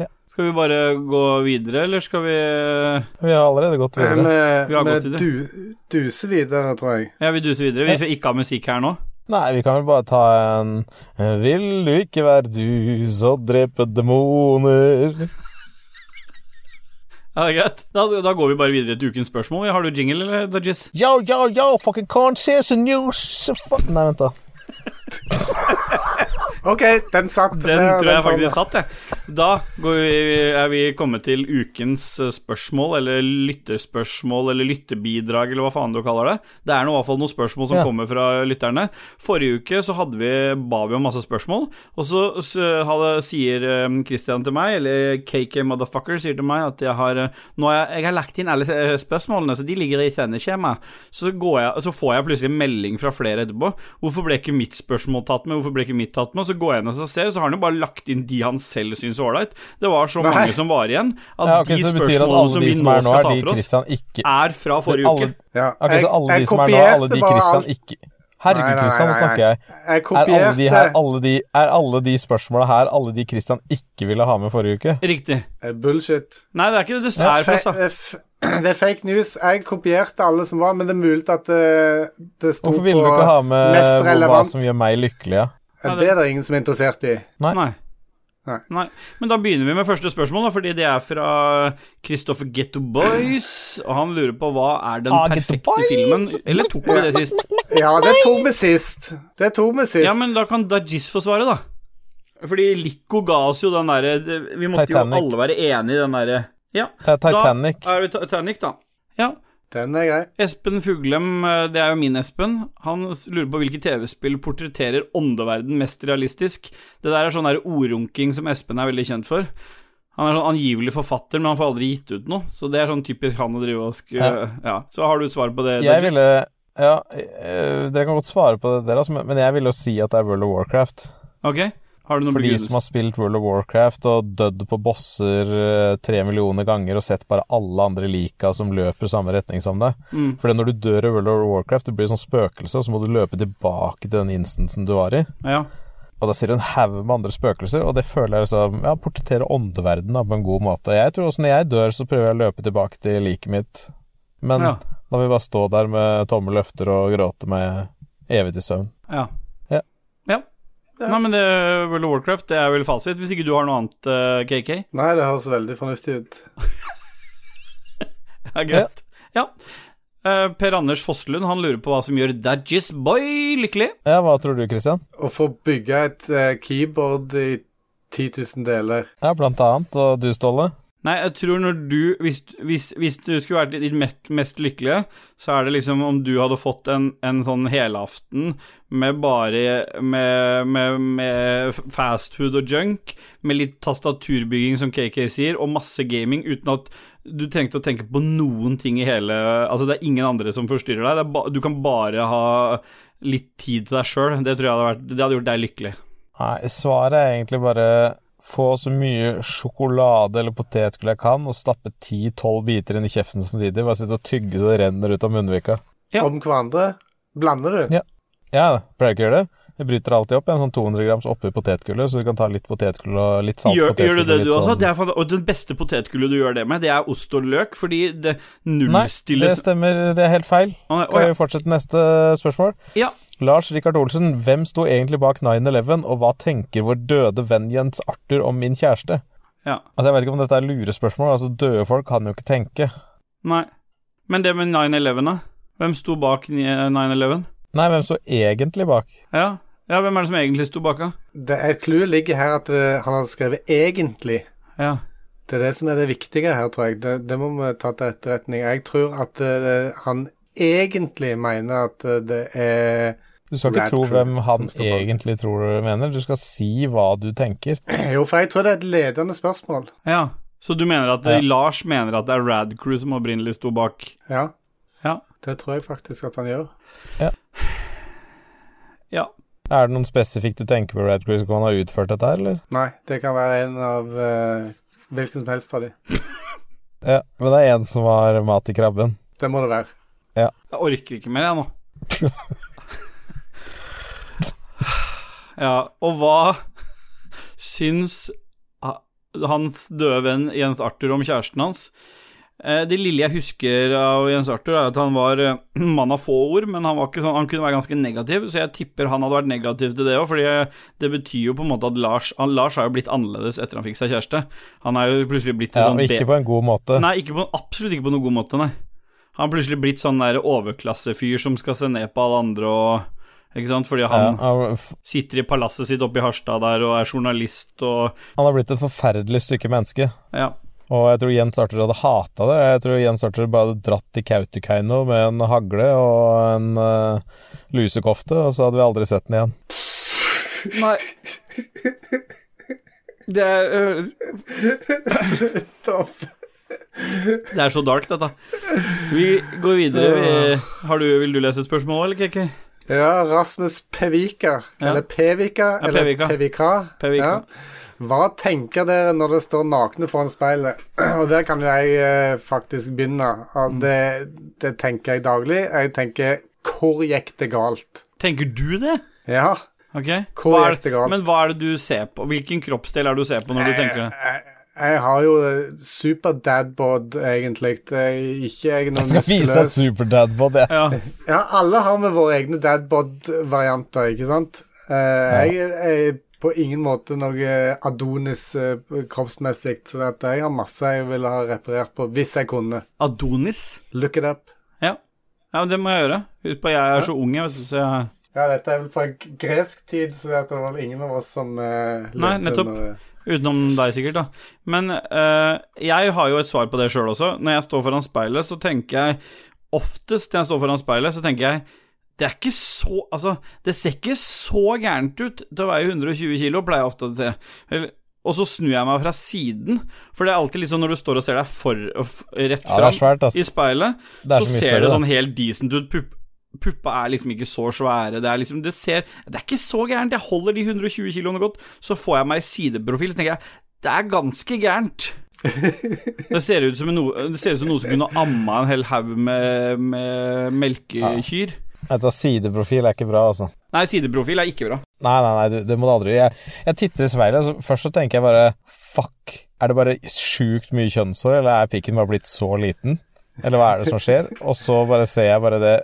Ja. Skal vi bare gå videre, eller skal vi Vi har allerede gått videre. Vi vi, vi duser videre, tror jeg. Ja, vi duser videre. Hvis vi ikke har musikk her nå. Nei, vi kan vel bare ta en Vil du ikke være du så dreper demoner Ja, det er greit. Da, da går vi bare videre til ukens spørsmål. Har du jingle, eller, Dudgies? Yo, yo, yo, fucking can't see some news so fuck Nei, vent da OK, den satt. Den den tror jeg den faktisk satt, jeg. Da går vi, er vi kommet til ukens eh, spørsmål, eller lytterspørsmål, eller lyttebidrag, eller hva faen du kaller det. Det er i hvert fall noen spørsmål som Ja. kommer fra lytterne. Forrige uke så hadde vi, ba vi om masse spørsmål, og så, så hadde, sier eh, Christian til meg, eller KK Motherfucker sier til meg, at jeg har eh, Nå har jeg, jeg har lagt inn alle spørsmålene, så de ligger i sendeskjemaet. Så, så får jeg plutselig en melding fra flere etterpå. Hvorfor ble ikke mitt spørsmål tatt med? Hvorfor ble ikke mitt tatt med? Og så går jeg inn og ser, så har han jo bare lagt inn de han selv syns var ålreit. Det var så Nei. mange som var igjen, at Ja, okay, de spørsmålene som vi som nå skal ta for oss, ikke er fra forrige alle, uke. Ja, Okay, så alle de som er nå, alle de Christian ikke Herregud, Christian, nå snakker jeg. Jeg Er alle de her, alle de, er alle de spørsmåla her alle de Christian ikke ville ha med forrige uke? Riktig. Eh, Bullshit. Nei, det er ikke det det er eh, det er fake news. Jeg kopierte alle som var, men det er mulig at det, det sto Hvorfor ville du ikke ha med hva som gjør meg lykkelig? Ja? Eh, Det er det ingen som er interessert i. Nei. Nei. Nei. Nei. Men da begynner vi med første spørsmål, da, fordi det er fra Christopher Getto Boys. Og han lurer på hva er den Ah, perfekte filmen Eller tok vi det sist? Ja, det tok vi sist. Det tok vi sist. Ja, men da kan Dajis få svare, da. Fordi Lico ga oss jo den derre Vi måtte Titanic. jo alle være enige i den derre Ja. Titanic. Da er vi Titanic, da. Ja. Den er grei. Espen Fuglem, eh, det er jo min Espen, han lurer på hvilke TV-spill portretterer åndeverden mest realistisk. Det der er sånn der ordrunking som Espen er veldig kjent for. Han er sånn angivelig forfatter, men han får aldri gitt ut noe. Så det er sånn typisk han å drive og sk... Ja. Ja. Så har du et svar på det? Jeg ville Ja, eh, dere kan godt svare på det, dere, altså, men- jeg ville jo si at det er World of Warcraft. Ok, har du noen For de som har spilt World of Warcraft og dødd på bosser eh, tre millioner ganger og sett bare alle andre lika som løper samme retning som deg. Mm. For når du dør i World of Warcraft, du blir sånn spøkelse, og så må du løpe tilbake til den instansen du var i. Ja. Og da ser du en haug med andre spøkelser, og det føler jeg liksom Ja, portretterer åndeverdenen på en god måte. Jeg tror også når jeg dør, så prøver jeg å løpe tilbake til liket mitt. Men Ja. da vil jeg bare stå der med tomme løfter og gråte meg evig til søvn. Ja. Ja. ja. Nei, men det, World of Warcraft det er vel fasit, hvis ikke du har noe annet, uh, KK? Nei, det høres veldig fornuftig ut. Ja, greit. Ja. Uh, per Anders Fosslund han lurer på hva som gjør Dadgies Boy lykkelig. Ja, hva tror du, Christian? Å få bygge et uh, keyboard i 10 000 deler. Ja, blant annet. Og du, Ståle? Nei, jeg tror når du Hvis, hvis, hvis du skulle vært ditt mest, mest lykkelige, så er det liksom om du hadde fått en, en sånn helaften med bare med, med, med fastfood og junk, med litt tastaturbygging, som KK sier, og masse gaming, uten at du trengte å tenke på noen ting i hele Altså, det er ingen andre som forstyrrer deg. Ba, du kan bare ha litt tid til deg sjøl. Det tror jeg hadde, vært, det hadde gjort deg lykkelig. Nei, svaret er egentlig bare få så mye sjokolade eller potetgull jeg kan, og stappe 10-12 biter inn i kjeften samtidig. Bare sitte og tygge så det renner ut av munnvika. Ja. Om hverandre. Blander du? Ja. Ja, pleier ikke å gjøre det. Jeg bryter alltid opp en sånn 200 grams oppi potetgullet, så du kan ta litt potetgull og litt salt Gjør, gjør du det, du også? sånn- Det er, fan- og den beste potetgullet du gjør det med, det er ost og løk, fordi det Nei, det stemmer. Det er helt feil. Kan ja. vi fortsette neste spørsmål? Ja. Lars Rikard Olsen, hvem sto egentlig bak 9-11, og hva tenker vår døde venn Jens Arthur om min kjæreste? ja. Altså, Jeg vet ikke om dette er lurespørsmål. Altså, Døde folk kan jo ikke tenke. Nei. Men det med 9-11, da? Hvem sto bak 9-11? Nei, hvem står egentlig bak? Ja. ja, hvem er det som egentlig sto bak. Det er Clouet ligger her at det, han har skrevet 'egentlig'. Ja. Det er det som er det viktige her, tror jeg. Det, det må vi ta til etterretning. Jeg tror at det, han egentlig mener at eh, det er Du skal ikke tro hvem han egentlig tror du mener, du skal si hva du tenker. Jo, for jeg tror det er et ledende spørsmål. Ja. Så du mener at Ja. Lars mener at det er Rad Crew som opprinnelig sto bak? Ja. Det tror jeg faktisk at han gjør. Ja. ja. Er det noen spesifikt du tenker på Red Cruise? Kan han ha utført dette her, eller? Nei, det kan være en av uh, hvilken som helst av de. Ja, men det er en som har mat i krabben. Det må det være. Ja. Jeg orker ikke mer, jeg nå. ja, og hva syns hans døde venn Jens Arthur om kjæresten hans? Eh, Det lille jeg husker av Jens Arthur, er at han var eh, mann av få ord, men han, var ikke sånn, han kunne være ganske negativ, så jeg tipper han hadde vært negativ til det òg, fordi det betyr jo på en måte at Lars han, Lars har jo blitt annerledes etter han fikk seg kjæreste. Han er jo plutselig blitt Ja, sånn ikke på en god måte. Nei, ikke på, absolutt ikke på noen god måte, nei. Han har plutselig blitt sånn der overklassefyr som skal se ned på alle andre og Ikke sant? Fordi Ja, han han, sitter i palasset sitt oppe i Harstad der og er journalist og han har blitt et forferdelig stykke menneske. Ja. Og jeg tror Jens Arthur hadde hata det. Jeg tror Jens Arthur bare hadde dratt til Kautokeino med en hagle og en uh, lusekofte, og så hadde vi aldri sett den igjen. Nei Det er Slutt opp Det er så dark, dette. Vi går videre. Vi, har du, vil du lese et spørsmål, eller, Kiki? Ja, Rasmus Pevika, Ja. eller Pevika, Ja, eller Pevika. Pevika. Pevika. Ja. Hva tenker dere når dere står nakne foran speilet? Og der kan jo jeg eh, faktisk begynne. Altså, det, det tenker jeg daglig. Jeg tenker hvor gikk det galt? Tenker du det? Ja. Ok. Hvor Hva er gikk det galt? Men hva er det du ser på? Hvilken kroppsdel er det du ser på når du tenker det? Jeg, jeg har jo super dadbod, egentlig. Ikke jeg noen Jeg skal vise deg superdadbod, jeg. Ja. Ja, alle har med våre egne dadbod-varianter, ikke sant? Eh, Jeg er på ingen måte noe Adonis eh, kroppsmessig, så at jeg har masse jeg ville ha reparert på hvis jeg kunne. Adonis? Look it up. Ja. ja, det må jeg gjøre. Husk på, jeg er så ung, jeg, så jeg Ja, dette er vel fra gresk tid, så det var vel ingen av oss som uh, Nei, nettopp. Utenom deg, sikkert, da. Men eh, jeg har jo et svar på det sjøl også. Når jeg står foran speilet, så tenker jeg Oftest når jeg står foran speilet, så tenker jeg det er ikke så Altså, det ser ikke så gærent ut til å veie 120 kilo, pleier jeg ofte å se. Og så snur jeg meg fra siden, for det er alltid litt sånn når du står og ser deg for, rett rett Ja, fram svært, i speilet, så, så ser større, det sånn helt decent ut. Pupp, puppa er liksom ikke så svære. Det er liksom Det ser Det er ikke så gærent. Jeg holder de 120 kiloene godt, så får jeg meg i sideprofil, så tenker jeg det er ganske gærent. Det ser ut som noe, det ser ut som noe som kunne amma en hel haug med, med melkekyr. Vet du sideprofil er ikke bra, altså. Nei, sideprofil er ikke bra. Nei, nei, nei, du, det må du aldri jeg, jeg titter i speilet, altså, først så tenker jeg bare Fuck, er det bare sjukt mye kjønnshår, eller er pikken bare blitt så liten? Eller hva er det som skjer? Og så bare ser jeg bare det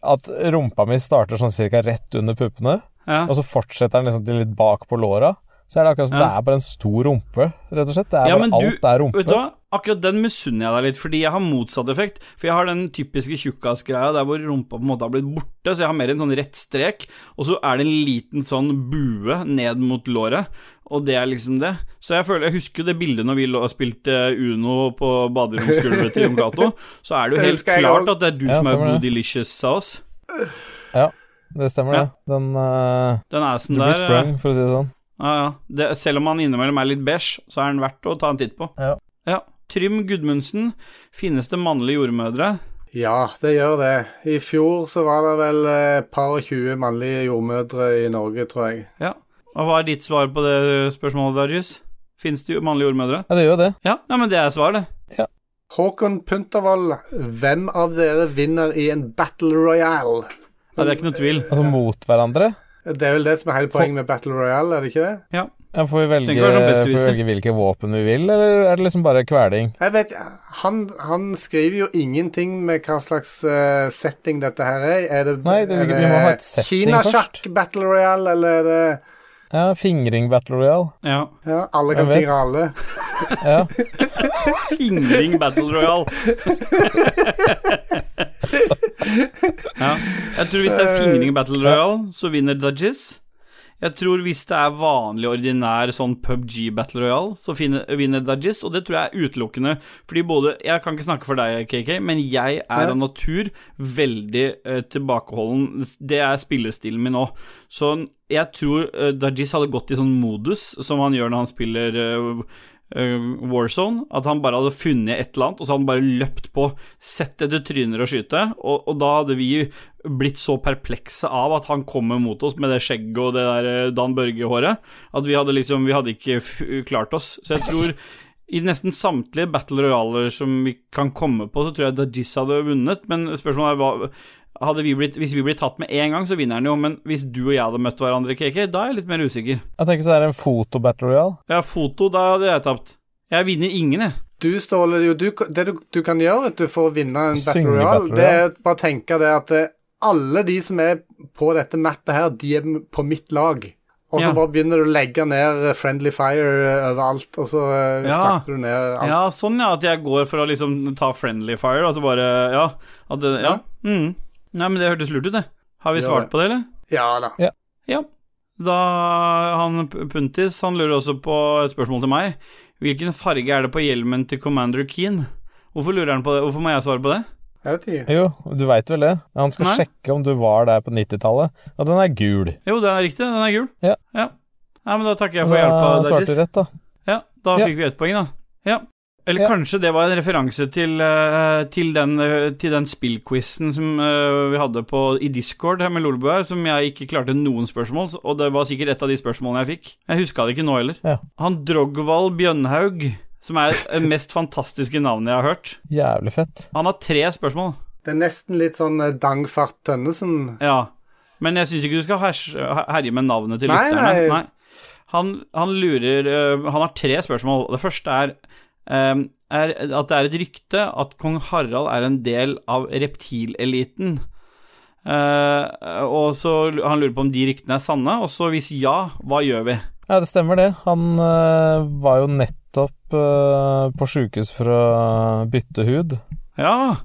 At rumpa mi starter sånn cirka rett under puppene, Ja. og så fortsetter den liksom til litt bak på låra. Så er det akkurat som Ja. det er bare en stor rumpe, rett og slett. Det er Ja, bare alt du- alt er rumpe. Vet du hva? Akkurat den misunner jeg deg litt, fordi jeg har motsatt effekt. For jeg har den typiske tjukkasgreia der hvor rumpa på en måte har blitt borte, så jeg har mer en sånn rett strek, og så er det en liten sånn bue ned mot låret, og det er liksom det. Så jeg føler Jeg husker jo det bildet når vi lå og spilte Uno på baderomsgulvet til Jon Cato, så er det jo helt klart at det er du Ja, som er Blue Delicious av oss. Ja, det stemmer, Ja. det. Den uh, Den assen Du blir der sprung, for å si det sånn. Ja, ja. Det, selv om han innimellom er litt beige, så er han verdt å ta en titt på. Ja. ja. Trym Gudmundsen, finnes det mannlige jordmødre? Ja, det gjør det. I fjor så var det vel et par og tjue mannlige jordmødre i Norge, tror jeg. Ja. Og hva er ditt svar på det spørsmålet, Dajis? Fins det jo mannlige jordmødre? Ja, det gjør det. Ja, ja, men det er svar, det. Håkon Puntervold, hvem av dere vinner i en battle royale? Ja, det er ikke noe tvil. Altså mot hverandre. Det er vel det som er hele poenget med battle royale, er det ikke det? Ja. Ja, får, vi velge, det får vi velge hvilke våpen vi vil, eller er det liksom bare kveling? Jeg vet, han, han skriver jo ingenting med hva slags uh, setting dette her er. Er det, Nei, det- er vi må ha et setting Kina først. Kinasjakk battle royale, eller er det Ja, fingring battle royale. Ja. Ja, alle kan fingre alle. Ja. Fingring Battle Royale. ja. Jeg tror hvis det er fingring Battle Royale, så vinner Dajis. Jeg tror hvis det er vanlig, ordinær sånn PubG Battle Royale, så finner, vinner Dajis, og det tror jeg er utelukkende fordi både Jeg kan ikke snakke for deg, KK, men jeg er Ja. av natur veldig uh, tilbakeholden. Det er spillestilen min òg. Så jeg tror uh, Dajis hadde gått i sånn modus som han gjør når han spiller eh, Warzone. At han bare hadde funnet et eller annet, og så hadde han bare løpt på, sett etter tryner og skyte. Og, og da hadde vi blitt så perplekse av at han kommer mot oss med det skjegget og det der eh, Dan Børge-håret, at vi hadde liksom Vi hadde ikke f klart oss. Så jeg tror i nesten samtlige battle royaler som vi kan komme på, så tror jeg Dajis hadde vunnet, men spørsmålet er hva vi blitt, Hvis vi blir tatt med en gang, så vinner han jo, men hvis du og jeg hadde møtt hverandre, KK, da er jeg litt mer usikker. Jeg tenker så er det en foto-battle royale. Ja, foto, da hadde jeg tapt. Jeg vinner ingen, jeg. Du, Ståle, jo, du, det du, du kan gjøre at du, får vinne en Battle royal, det er bare å tenke det at eh, alle de som er på dette mappet her, de er på mitt lag. Og så Ja. bare begynner du å legge ned eh, friendly fire eh, overalt, og så Ja. slakter du ned alt. Ja, sånn ja, at jeg går for å liksom ta friendly fire, og så bare Ja. At det, ja. Mm. Nei, men det hørtes lurt ut, det. Har vi svart ja. på det, eller? Ja da. Ja. Da Han Puntis, han lurer også på et spørsmål til meg. Hvilken farge er det på hjelmen til Commander Keen? Hvorfor lurer han på det? Hvorfor må jeg svare på det? Jeg vet ikke. Jo, du veit vel det? Han skal Nei. sjekke om du var der på 90-tallet, og den er gul. Jo, det er riktig. Den er gul. Ja. ja. Nei, men da takker jeg for hjelpa. da svarte du rett, da. Ja, da Ja. fikk vi ett poeng, da. Ja. Eller Ja. kanskje det var en referanse til, eh, til den, eh, til den spillquizen som eh, vi hadde på, i Discord her med Lolebø her, som jeg ikke klarte noen spørsmål, og det var sikkert et av de spørsmålene jeg fikk. Jeg huska det ikke nå heller. Ja. Han Drogvald Bjønhaug, som er det mest fantastiske navnet jeg har hørt, Jævlig fett. han har tre spørsmål. Det er nesten litt sånn Dangfart Tønnesen. Ja. Men jeg syns ikke du skal herje med navnet til Nei, nei. nei. Han, han lurer Han har tre spørsmål. Det første er, er at det er et rykte at kong Harald er en del av reptileliten. Eh, og så Han lurer på om de ryktene er sanne, og så hvis ja, hva gjør vi? Ja, det stemmer det. Han øh, var jo nettopp øh, på sjukehus for å bytte hud. Ja,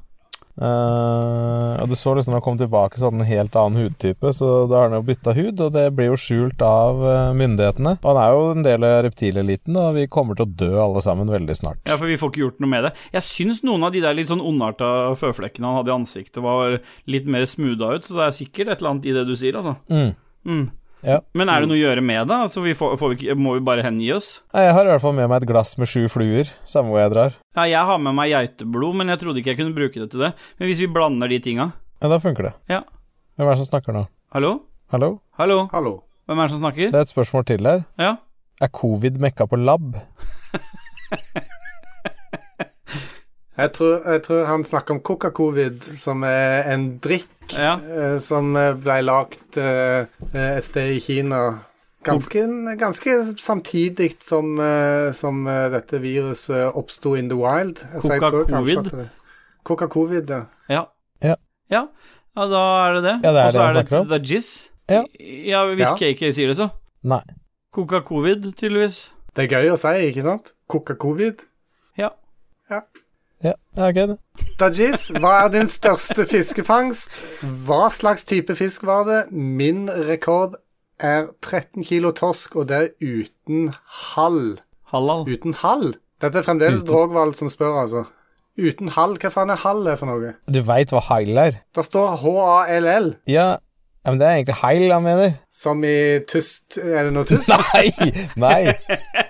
Eh, og du så liksom når han kom tilbake, så hadde han en helt annen hudtype, så da har han jo bytta hud, og det blir jo skjult av øh, myndighetene. Og han er jo en del av reptileliten, og vi kommer til å dø alle sammen veldig snart. ja, for vi får ikke gjort noe med det. Jeg syns noen av de der litt sånn ondarta føflekkene han hadde i ansiktet, var litt mer smootha ut, så det er sikkert et eller annet i det du sier, altså. Mm. Mm. Ja. Men er det noe å gjøre med det? Altså, vi får, får vi må vi bare hengi oss? Jeg har i hvert fall med meg et glass med sju fluer, samme hvor jeg drar. Ja, jeg har med meg geiteblod, men jeg trodde ikke jeg kunne bruke det til det. Men hvis vi blander de tinga Ja, da funker det. Ja. Hvem er det som snakker nå? Hallo? Hallo? Hallo? Hallo. Hvem er det som snakker? Det er et spørsmål til her. Ja? Er covid mekka på lab? Jeg tror, jeg tror han snakker om Coca-Covid, som er en drikk Ja. eh, som eh, ble lagd eh, et sted i Kina. Ganske, ganske samtidig som, som dette viruset oppsto in the wild. Coca-Covid? Coca-Covid, ja. Ja. Ja. ja. Ja, da er det det. Ja, det er Og så er det. The Jizz. Ja. ja, hvis Ja. KK sier det, så. Nei. Coca-covid, tydeligvis. Det er gøy å si, ikke sant? Coca-Covid. Ja. Ja, ja ok, det. Dajis, hva er din største fiskefangst? Hva slags type fisk var det? Min rekord er 13 kilo torsk, og det er uten hall. Halal. Uten hall? Dette er fremdeles Drogvald som spør, altså. Uten hall? Hva faen er hall er for noe? Du veit hva heil er? Det står H-A-L-L, Ja, ja, men det er egentlig heil han mener. som i tust Er det noe tust? Nei! Nei,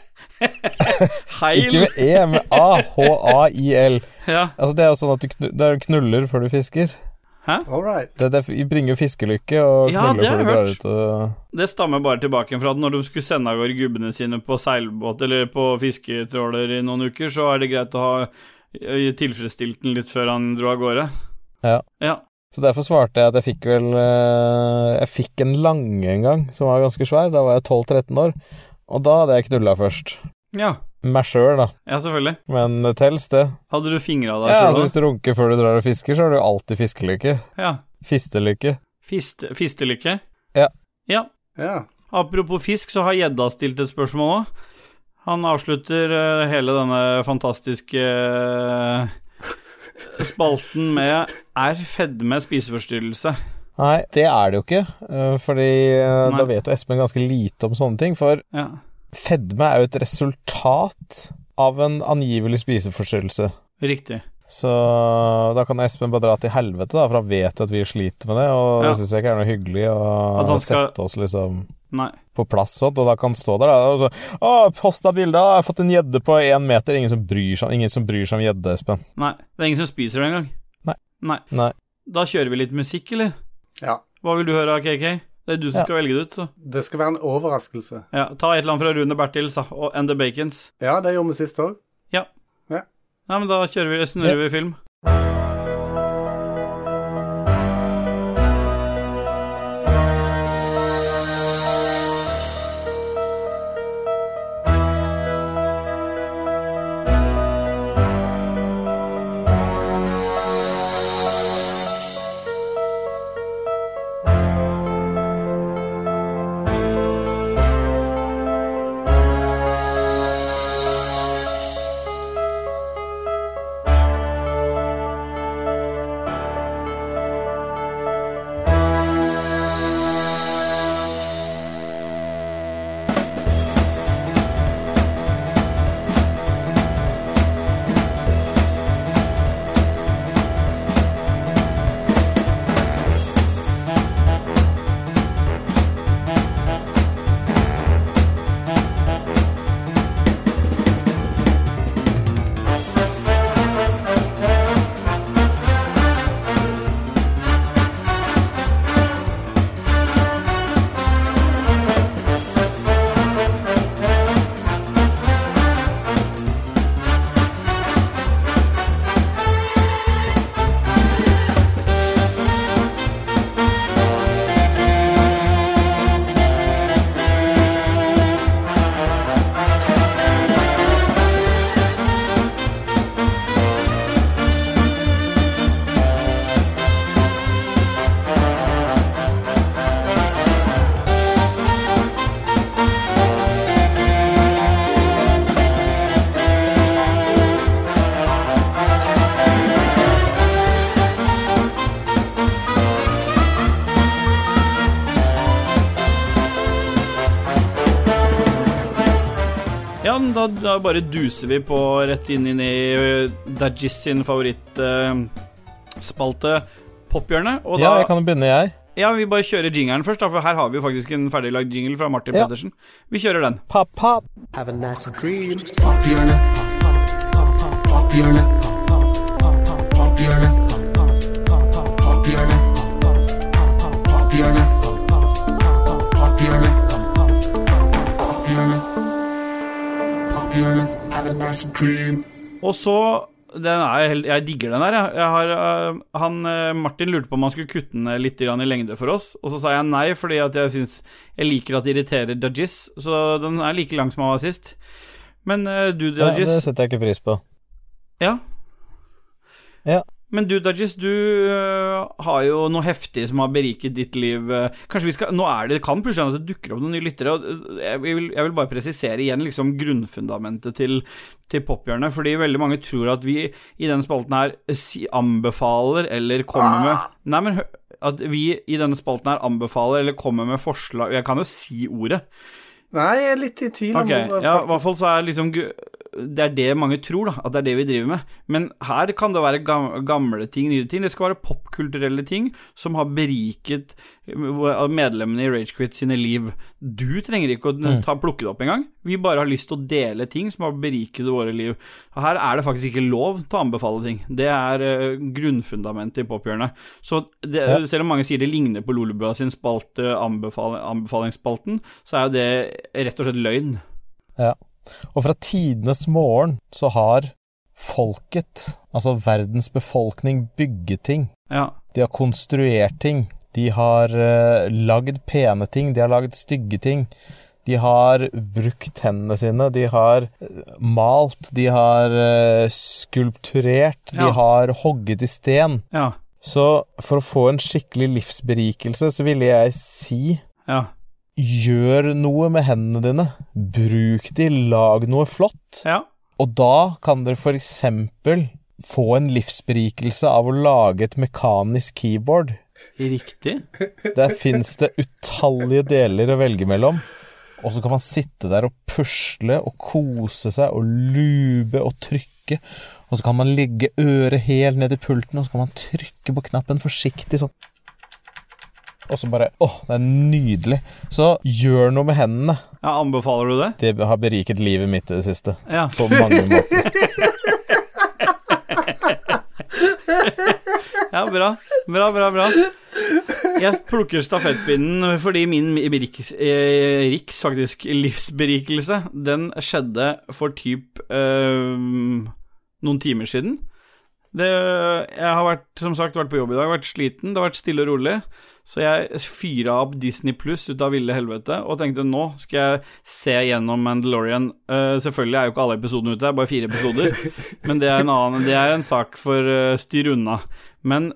Heil. ikke med E, med A. H-A-I-L. Ja. Altså, det er jo sånn at du knu, det er knuller før du fisker. Hæ? Alright. Det, det bringer jo fiskelykke og Ja, knuller har før du drar ut og Det stammer bare tilbake fra at når de skulle sende av gårde gubbene sine på seilbåt eller på fisketråler i noen uker, så er det greit å ha tilfredsstilt den litt før han dro av gårde. Ja. Ja. Så derfor svarte jeg at jeg fikk vel Jeg fikk en lange en gang, som var ganske svær. Da var jeg 12-13 år. Og da hadde jeg knulla først. Ja, Meg sjøl, da. ja selvfølgelig. Men det tels, det. Hadde du fingra deg Ja, altså? Hvis du runker før du drar og fisker, så har du alltid fiskelykke. Ja. Fistelykke. Fist, fistelykke? Ja. Ja. Ja. Apropos fisk, så har gjedda stilt et spørsmål òg. Han avslutter uh, hele denne fantastiske uh, spalten med Er fedme spiseforstyrrelse? Nei, det er det jo ikke. eh, Fordi eh, Nei. da vet jo Espen ganske lite om sånne ting. For Ja. fedme er jo et resultat av en angivelig spiseforstyrrelse. Riktig. Så da kan Espen bare dra til helvete, da, for han vet jo at vi sliter med det. Og Ja. det syns jeg ikke er noe hyggelig å skal- sette oss liksom Nei. på plass sånn, og da kan han stå der da, og så Å, posta bilde, jeg har fått en gjedde på én meter. Ingen som bryr seg, ingen som bryr seg om gjedde, Espen. Nei. Det er ingen som spiser det engang. Nei. Nei. Nei. Da kjører vi litt musikk, eller? Ja. Hva vil du høre av KK? Det er du som Ja. skal velge det ut, så. Det skal være en overraskelse. Ja, ta et eller annet fra Rune Bertils og And The Bacons. Ja, det gjorde vi sist òg. Nei, men da kjører vi, snurrer vi film. Bare duser vi på rett inn, inn i uh, Dajis sin favorittspalte, Pophjørnet. Og da Ja, jeg kan jo begynne, jeg. Ja, vi bare kjører jingeren først, da, for her har vi jo faktisk en ferdiglagd jingle fra Martin Ja. Pettersen. Vi kjører den. Pop, pop. Have a nice dream. Pophjørnet. Pophjørnet. Pophjørnet. Og så den er, Jeg digger den her. Jeg, jeg har, øh, han, øh, Martin lurte på om han skulle kutte den litt i lengde for oss, og så sa jeg nei, fordi at jeg syns Jeg liker at det irriterer Dajis, så den er like lang som han var sist. Men du, Ja, det setter jeg ikke pris på. Ja. Ja. Men du, Dajis, du øh, har jo noe heftig som har beriket ditt liv. øh. Kanskje vi skal Nå er det, kan plutselig at det dukker opp noen nye lyttere. øh, Jeg vil, jeg vil bare presisere igjen liksom grunnfundamentet til, til Pophjørnet. Fordi veldig mange tror at vi i denne spalten her anbefaler eller kommer med Nei, men at vi i denne spalten her anbefaler eller kommer med forslag Jeg kan jo si ordet. Nei, jeg er litt i tvil om Ok, ordet, ja, i hvert fall så er liksom Det er det mange tror, da, at det er det vi driver med. Men her kan det være gamle ting, nye ting. Det skal være popkulturelle ting som har beriket eh, medlemmene i Ragequit sine liv. Du trenger ikke å Mm. ta plukke det opp engang. Vi bare har lyst til å dele ting som har beriket våre liv. Her er det faktisk ikke lov til å anbefale ting. Det er eh, grunnfundamentet i pophjørnet. Så det, selv om mange sier det ligner på Lolebua sin spalte, anbefal anbefalingsspalten, så er jo det rett og slett løgn. Ja. Og fra tidenes morgen så har folket, altså verdens befolkning, bygget ting. Ja. De har konstruert ting. De har uh, lagd pene ting. De har lagd stygge ting. De har brukt hendene sine. De har eh, malt. De har eh, skulpturert. De har hogget i sten. Ja. Så for å få en skikkelig livsberikelse, så ville jeg si Ja. Gjør noe med hendene dine. Bruk de, lag noe flott. Ja. Og da kan dere for eksempel få en livsberikelse av å lage et mekanisk keyboard Riktig. Der fins det utallige deler å velge mellom. Og så kan man sitte der og pusle og kose seg og lube og trykke. Og så kan man ligge øret helt ned i pulten, og så kan man trykke på knappen forsiktig sånn. Og så bare Å, det er nydelig. Så gjør noe med hendene. Ja, anbefaler du det? Det har beriket livet mitt i det siste. Ja. På mange måter. Ja, bra. Bra, bra, bra. Jeg plukker stafettpinnen fordi min Riks, eh, Riks faktisk, livsberikelse, den skjedde for typ eh, noen timer siden. Det, jeg har vært, som sagt, vært på jobb i dag, vært sliten, det har vært stille og rolig. Så jeg fyra opp Disney Pluss ut av ville helvete og tenkte nå skal jeg se gjennom Mandalorian. Uh, selvfølgelig er jo ikke alle episodene ute, det er bare fire episoder. men det er en annen, det er en sak for uh, styr unna. Men,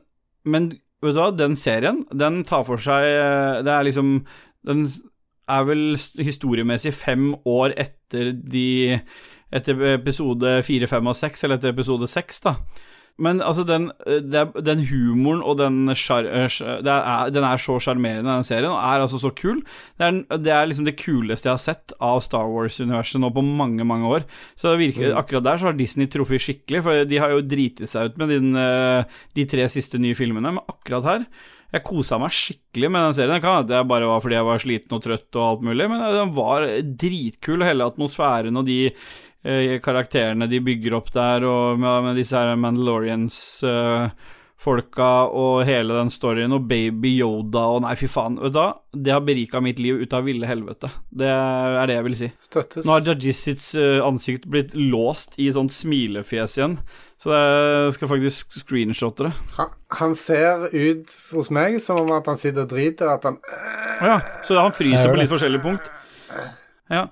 men vet du hva, den serien, den tar for seg uh, Det er liksom Den er vel historiemessig fem år etter de Etter episode fire, fem og seks, eller etter episode seks, da. Men altså, den, eh, den humoren og den sjar... eh, er, Den er så sjarmerende, den serien, og er altså så kul. Det er, det er liksom det kuleste jeg har sett av Star Wars-universet nå på mange, mange år. Så virker, akkurat der så har Disney truffet skikkelig, for de har jo driti seg ut med din, eh, de tre siste nye filmene, men akkurat her jeg kosa meg skikkelig med den serien. Det kan at det bare var fordi jeg var sliten og trøtt og alt mulig, men den var dritkul, og hele atmosfæren og de karakterene de bygger opp der, og med, disse her Mandalorians-folka og hele den storyen, og Baby Yoda og Nei, fy faen. Vet du hva? Det har berika mitt liv ut av ville helvete. Det er det jeg vil si. Støttes. Nå har Jajis eh, ansikt blitt låst i sånt smilefjes igjen, så jeg skal faktisk screenshotte det. Han, han ser ut hos meg som om at han sitter og driter, at han ja, så han fryser på litt forskjellige punkt. Ja.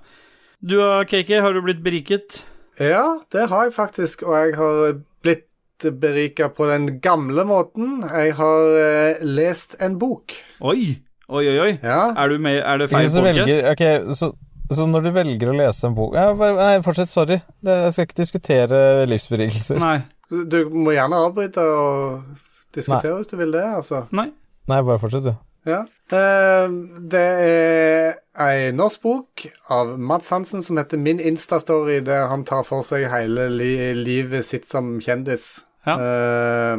Du og KK, har du blitt beriket? Ja, det har jeg faktisk, og jeg har blitt berika på den gamle måten. Jeg har eh, lest en bok. Oi, oi, oi. oi. Ja. Er, du med, er det feil velger Ok, så, så når du velger å lese en bok ja, Nei, fortsett. Sorry. Jeg skal ikke diskutere livsberikelser. Nei. Du må gjerne avbryte og diskutere hvis du vil det, altså. Nei. Nei, bare fortsett, du. Ja. Eh, det er ei norsk bok av Mads Hansen som heter Min Instastory, der han tar for seg hele li livet sitt som kjendis. Ja. Uh,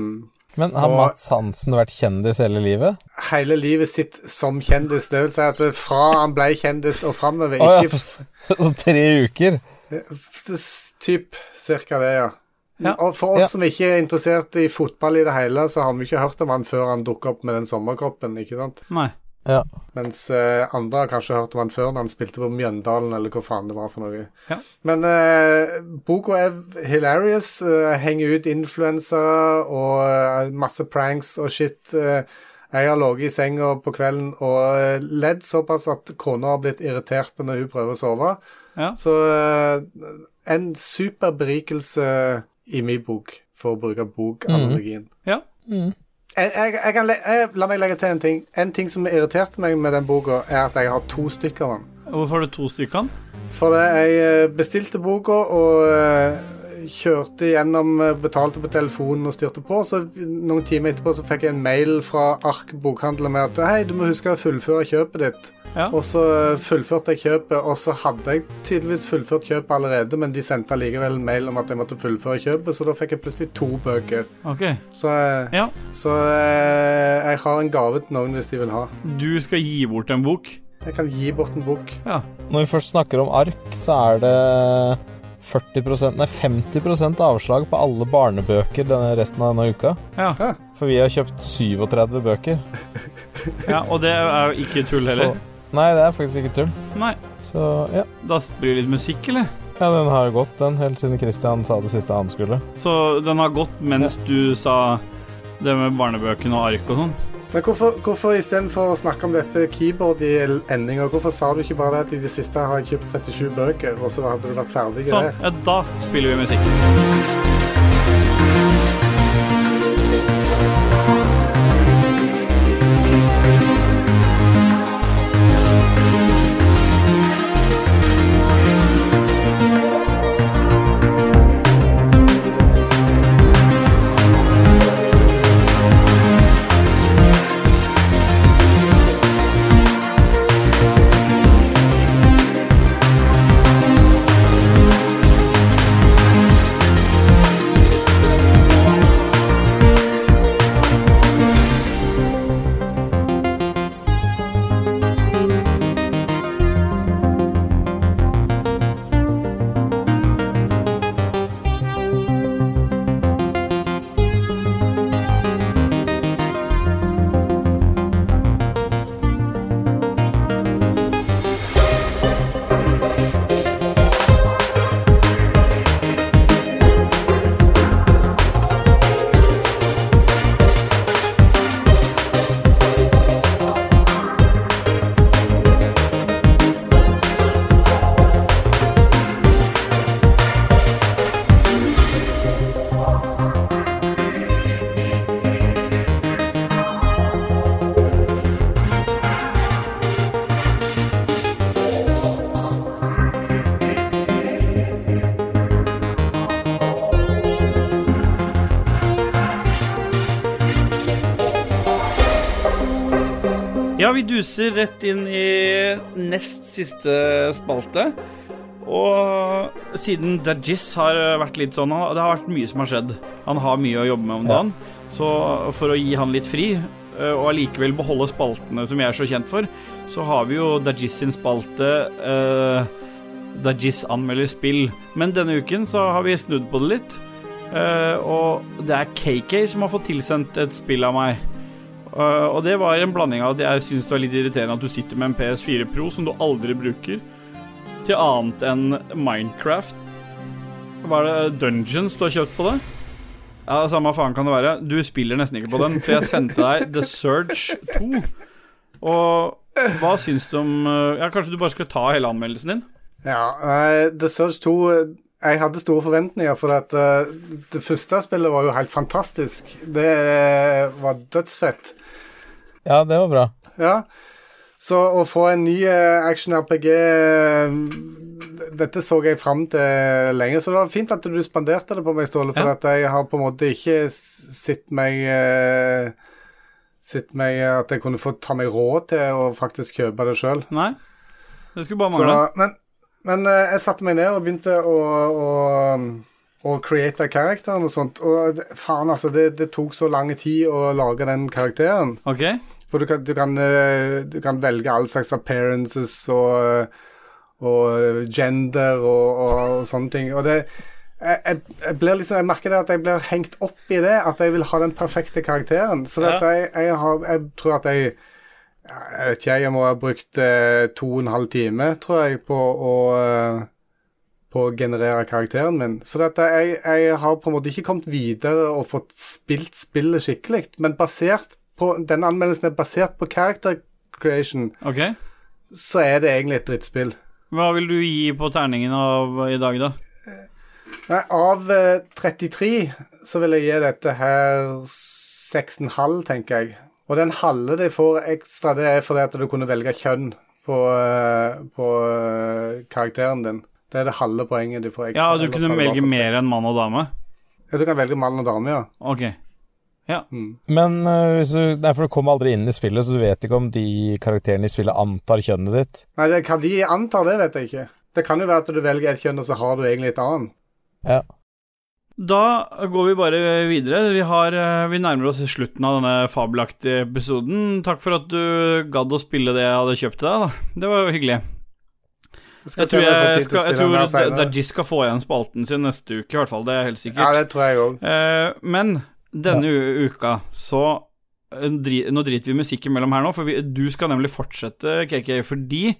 Men har Mats Hansen vært kjendis hele livet? hele livet sitt som kjendis. Det vil si at fra han ble kjendis og framover. Ja. Ikke f- Så tre uker? typ cirka det, ja. Ja. Og for oss Ja. som ikke er interessert i fotball i det hele, så har vi ikke hørt om han før han dukka opp med den sommerkroppen, ikke sant? Nei. Ja. Mens uh, andre har kanskje hørt om han før når han spilte på Mjøndalen, eller hva faen det var for noe. Ja. Men uh, boka er hilarious. Uh, henger ut influensere og masse pranks og shit. jeg har ligget i senga på kvelden og ledd såpass at kona har blitt irritert når hun prøver å sove. Ja. Så en super berikelse i min bok, for å bruke bokanalogien. Ja. Jeg, jeg, jeg kan le jeg, la meg legge til en ting. En ting som irriterte meg med den boka, er at jeg har to stykker av den. Hvorfor har du to stykker? For Fordi jeg eh, bestilte boka og eh, kjørte gjennom, eh, betalte på telefonen og styrte på. Så noen timer etterpå så fikk jeg en mail fra Ark bokhandler med at hei, du må huske å fullføre kjøpet ditt. Ja. Og så eh, fullførte jeg kjøpet, og så hadde jeg tydeligvis fullført kjøpet allerede, men de sendte allikevel en mail om at jeg måtte fullføre kjøpet, så da fikk jeg plutselig to bøker. Okay. Så, eh, Ja. så eh, jeg har en gave til noen hvis de vil ha. Du skal gi bort en bok? Jeg kan gi bort en bok. Ja. Når vi først snakker om ark, så er det 40% Nei, 50% avslag på alle barnebøker denne resten av denne uka. Ja. Ja. For vi har kjøpt 37 bøker. ja. Og det er jo ikke tull heller? Så, nei, det er faktisk ikke tull. Nei. Så ja. Da blir det litt musikk, eller? ja, den har jo gått, den, helt siden Christian sa det siste han skulle. Så den har gått mens du sa det med barnebøkene og ark og sånn? Men hvorfor, hvorfor istedenfor å snakke om dette keyboard i endinga, hvorfor sa du ikke bare at i det siste har jeg kjøpt 37 bøker, og så hadde du vært ferdig Sånn. Ja, da spiller vi musikk. Duser rett inn i nest siste spalte. Og siden Dajis har vært litt sånn Det har vært mye som har skjedd. Han har mye å jobbe med om dagen. Så for å gi han litt fri, eh, og allikevel beholde spaltene som jeg er så kjent for, så har vi jo Dajis sin spalte uh, Dajis anmelder spill. Men denne uken så har vi snudd på det litt. eh, og det er KK som har fått tilsendt et spill av meg. Uh, og det var en blanding av at jeg syns det var litt irriterende at du sitter med en PS4 Pro som du aldri bruker, til annet enn Minecraft. Var det Dungeons du har kjøpt på det? Ja, Samme faen kan det være. Du spiller nesten ikke på den, så jeg sendte deg The Surge 2. Og hva syns du om uh, Ja, kanskje du bare skal ta hele anmeldelsen din? Ja, uh, The Surge 2 eh, Jeg hadde store forventninger, for at uh, det første spillet var jo helt fantastisk. Det eh, var dødsfett. Ja, det var bra. Ja. Så å få en ny eh, action-RPG eh, Dette så jeg fram til lenge, så det var fint at du spanderte det på meg, Ståle. For Ja. at jeg har på en måte ikke sett meg eh, Sett meg at jeg kunne få ta meg råd til å faktisk kjøpe det sjøl. Nei? Det skulle bare mangle. men men jeg satte meg ned og begynte å, å, å create karakteren og sånt. Og faen, altså, det, det tok så lang tid å lage den karakteren. OK? For du kan, du kan, eh, du kan velge all slags appearances og, og gender og, og, og sånne ting. Og det jeg, jeg, liksom, jeg merker det at jeg blir hengt opp i det, at jeg vil ha den perfekte karakteren. Så Ja. jeg, jeg, har, jeg tror at jeg Jeg vet ikke, jeg må ha brukt eh, to og en halv time, tror jeg, på å eh, på å generere karakteren min. Så dette, jeg, jeg har på en måte ikke kommet videre og fått spilt spillet skikkelig, men basert på denne anmeldelsen er basert på character creation, ok så er det egentlig et drittspill. Hva vil du gi på terningen av i dag, da? Nei, av eh, 33 så vil jeg gi dette her 6,5, tenker jeg. Og den halve de får ekstra, det er fordi at du kunne velge kjønn på, eh, på eh, karakteren din. Det er det halve poenget de får ekstra. Ja, du kunne velge mer enn mann og dame? Ja, du kan velge mann og dame, ja. Ok. ja. Men uh, hvis du, nei, for du kommer aldri inn i spillet, så du vet ikke om de karakterene i spillet antar kjønnet ditt. Nei, det, hva de antar, det vet jeg ikke. Det kan jo være at du velger et kjønn, og så har du egentlig et annet. Ja. Da går vi bare videre. Vi, har, eh, vi nærmer oss slutten av denne fabelaktige episoden. Takk for at du gadd å spille det jeg hadde kjøpt til deg. da. Det var jo hyggelig. Jeg tror, jeg skal, jeg tror mer. Dajis skal få igjen spalten sin neste uke, i hvert fall. Det er helt sikkert. Ja, det tror jeg også. Eh, men denne ja. uka så eh, Nå driter vi musikk imellom her nå, for vi, du skal nemlig fortsette, KK, fordi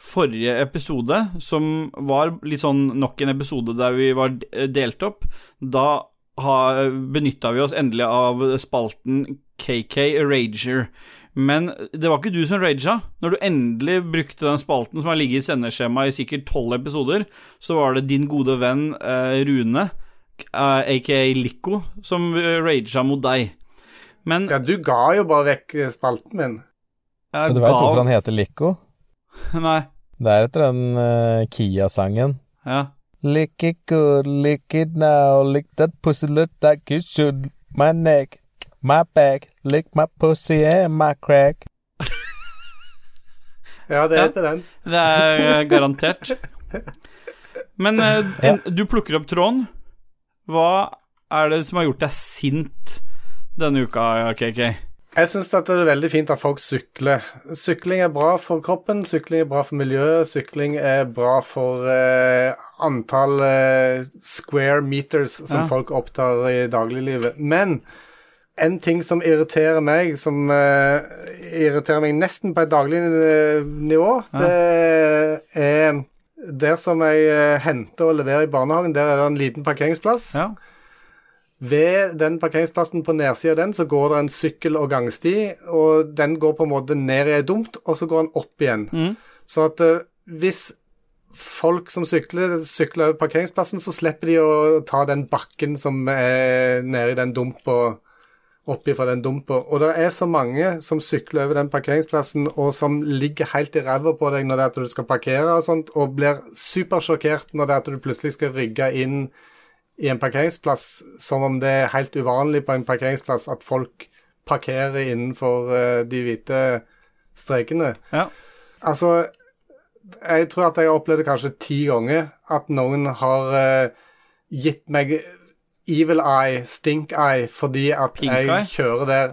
forrige episode, som var litt sånn nok en episode der vi var delt opp, da benytta vi oss endelig av spalten KK Rager. Men det var ikke du som raga. Når du endelig brukte den spalten som har ligget i sendeskjemaet i sikkert tolv episoder, så var det din gode venn eh, Rune, eh, aka Lico, som uh, raga mot deg. Men Ja, du ga jo bare vekk eh, spalten min. jeg du veit hvorfor han heter Lico? Nei. Det er etter den uh, Kia-sangen. Ja. Lick it good, lick it now, lick that pussy look like you should. My neck, my back, lick my pussy and my crack. Ja, det heter den. Det er eh, garantert. Men uh, en, du plukker opp tråden. Hva er det som har gjort deg sint denne uka, KK? Jeg syns det er veldig fint at folk sykler. Sykling er bra for kroppen, sykling er bra for miljøet, sykling er bra for eh, antall eh, square meters som Ja. folk opptar i dagliglivet. Men en ting som irriterer meg, som uh, irriterer meg nesten på et daglig eh, nivå, det er der som jeg eh, henter og leverer i barnehagen, der er det en liten parkeringsplass. Ja. Ved den parkeringsplassen på nedsida av den så går det en sykkel- og gangsti, og den går på en måte ned i ei dumt, og så går den opp igjen. Mm. Så at uh, hvis folk som sykler, sykler over parkeringsplassen, så slipper de å ta den bakken som er nede i den dumpa, oppi fra den dumpa. Og det er så mange som sykler over den parkeringsplassen, og som ligger helt i ræva på deg når det er at du skal parkere og sånt, og blir supersjokkert når det er at du plutselig skal rygge inn i en parkeringsplass, som om det er helt uvanlig på en parkeringsplass at folk parkerer innenfor eh, de hvite strekene. Ja. Altså, jeg tror at jeg har opplevd det kanskje ti ganger at noen har eh, gitt meg evil eye, stink eye, fordi at Pink jeg eye? kjører der.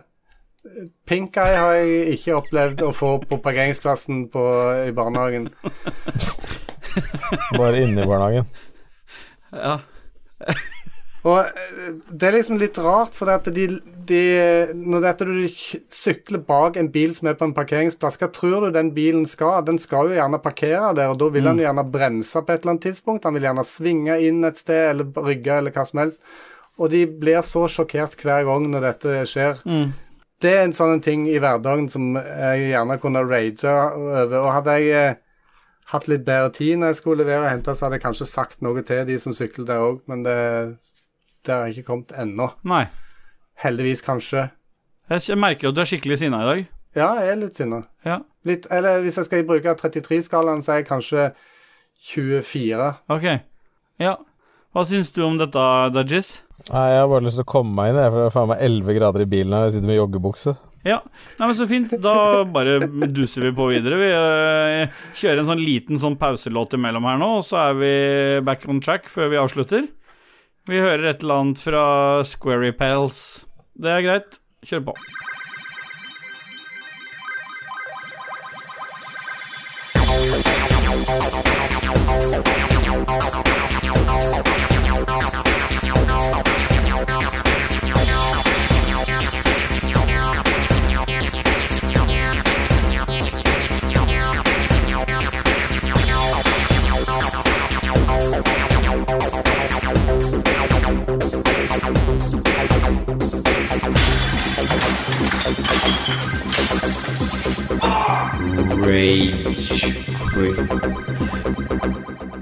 Pink eye har jeg ikke opplevd å få på parkeringsplassen på, i barnehagen. Bare inne i barnehagen. ja. Og eh, det er liksom litt rart, for at de, de Når dette du sykler bak en bil som er på en parkeringsplass, hva tror du den bilen skal? Den skal jo gjerne parkere der, og da vil han jo gjerne bremse på et eller annet tidspunkt. Han vil gjerne svinge inn et sted, eller rygge, eller hva som helst. Og de blir så sjokkert hver gang når dette skjer. Mm. Det er en sånn ting i hverdagen som jeg gjerne kunne rage over. Og hadde jeg eh, hatt litt bedre tid når jeg skulle levere og hente, så hadde jeg kanskje sagt noe til de som sykler der òg, men det, det har ikke kommet ennå. Nei. Heldigvis, kanskje. Jeg jeg merker at du er skikkelig sinna i dag. Ja, jeg er litt sinna. Ja, Litt, eller hvis jeg skal bruke 33-skalaen, så er jeg kanskje 24. ok. Ja. Hva syns du om dette, Dajis? Nei, jeg har bare lyst til å komme meg inn, jeg, for det er faen meg 11 grader i bilen her, jeg sitter med joggebukse. Ja, Nei, men så fint. Da bare duser vi på videre. Vi eh, kjører en sånn liten sånn pauselåt imellom her nå, og så er vi back on track før vi avslutter. Vi hører et eller annet fra Squarry Pals. Det er greit. Kjør på.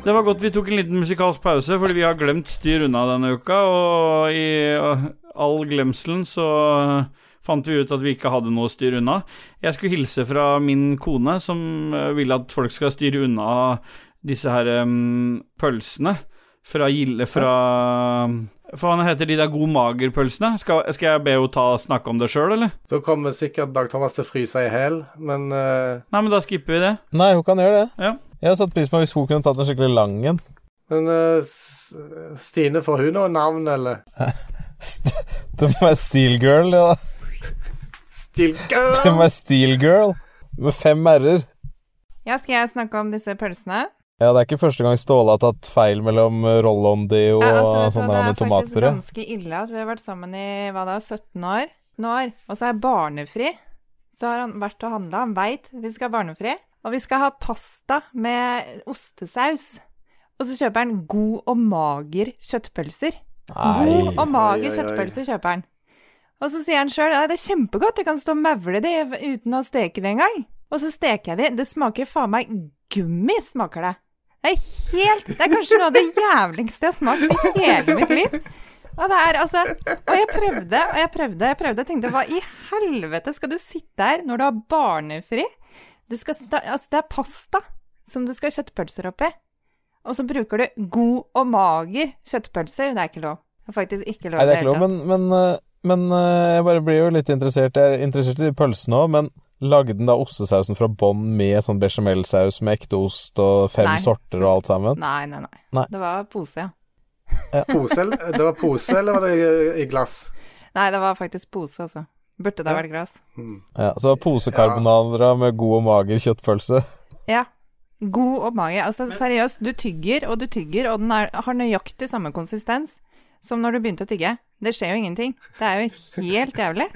Det var godt vi tok en liten musikalsk pause, fordi vi har glemt styr unna denne uka. Og i uh, all glemselen så fant vi ut at vi ikke hadde noe styr unna. Jeg skulle hilse fra min kone, som uh, vil at folk skal styre unna disse her um, pølsene fra Gilde fra Hva han heter de der god mager-pølsene? Skal, skal jeg be henne ta snakke om det sjøl, eller? Da kommer sikkert Dag Thomas til å fryse i hæl, men uh... Nei, men da skipper vi det. Nei, hun kan gjøre det. Ja. Jeg hadde satt pris på hvis hun kunne tatt en skikkelig lang en. Men uh, Stine, får hun noe navn, eller? Det må være Steelgirl, ja. da. Still Det må være Steelgirl med fem r-er. Ja, skal jeg snakke om disse pølsene? Ja, det er ikke første gang Ståle har tatt feil mellom Rollondi Roll-On-Di og Ja, altså, sånn tomatpuré. det er faktisk ganske ille at vi har vært sammen i hva da, 17 år. Nå år. Og så er jeg barnefri. Så har han vært og handla. Han veit vi skal ha barnefri. Og vi skal ha pasta med ostesaus. Og så kjøper han god og mager kjøttpølser. God og mager kjøttpølser kjøper han. Og så sier han sjøl at det er kjempegodt, jeg kan stå og mevle det uten å steke det engang. Og så steker jeg det. Det smaker faen meg gummi, smaker det. Det er helt Det er kanskje noe av det jævligste jeg har smakt i hele mitt liv. Og det er altså Og jeg prøvde og jeg prøvde jeg prøvde. Jeg tenkte hva i helvete skal du sitte her når du har barnefri? Du skal Altså, det er pasta som du skal ha kjøttpølser oppi. Og så bruker du god og mager kjøttpølser. Det er ikke lov. Det er faktisk ikke lov. Nei, det er ikke lov, men, men, eh, men eh, jeg bare blir jo litt interessert. Jeg er interessert i de pølsene òg, men lagde den da ostesausen fra bånn med sånn bechamelsaus med ekte ost og fem Nei. sorter og alt sammen? Nei, nei, nei, Nei. Det var pose, ja. Pose, det var pose, eller var det i, glass? Nei, det var faktisk pose, altså. Burde det ha Ja. vært glass? Ja, så posecarbonara med god og mager kjøttpølse. Ja. God og mager. Altså seriøst, du tygger og du tygger, og den er, har nøyaktig samme konsistens som når du begynte å tygge. Det skjer jo ingenting. Det er jo helt jævlig.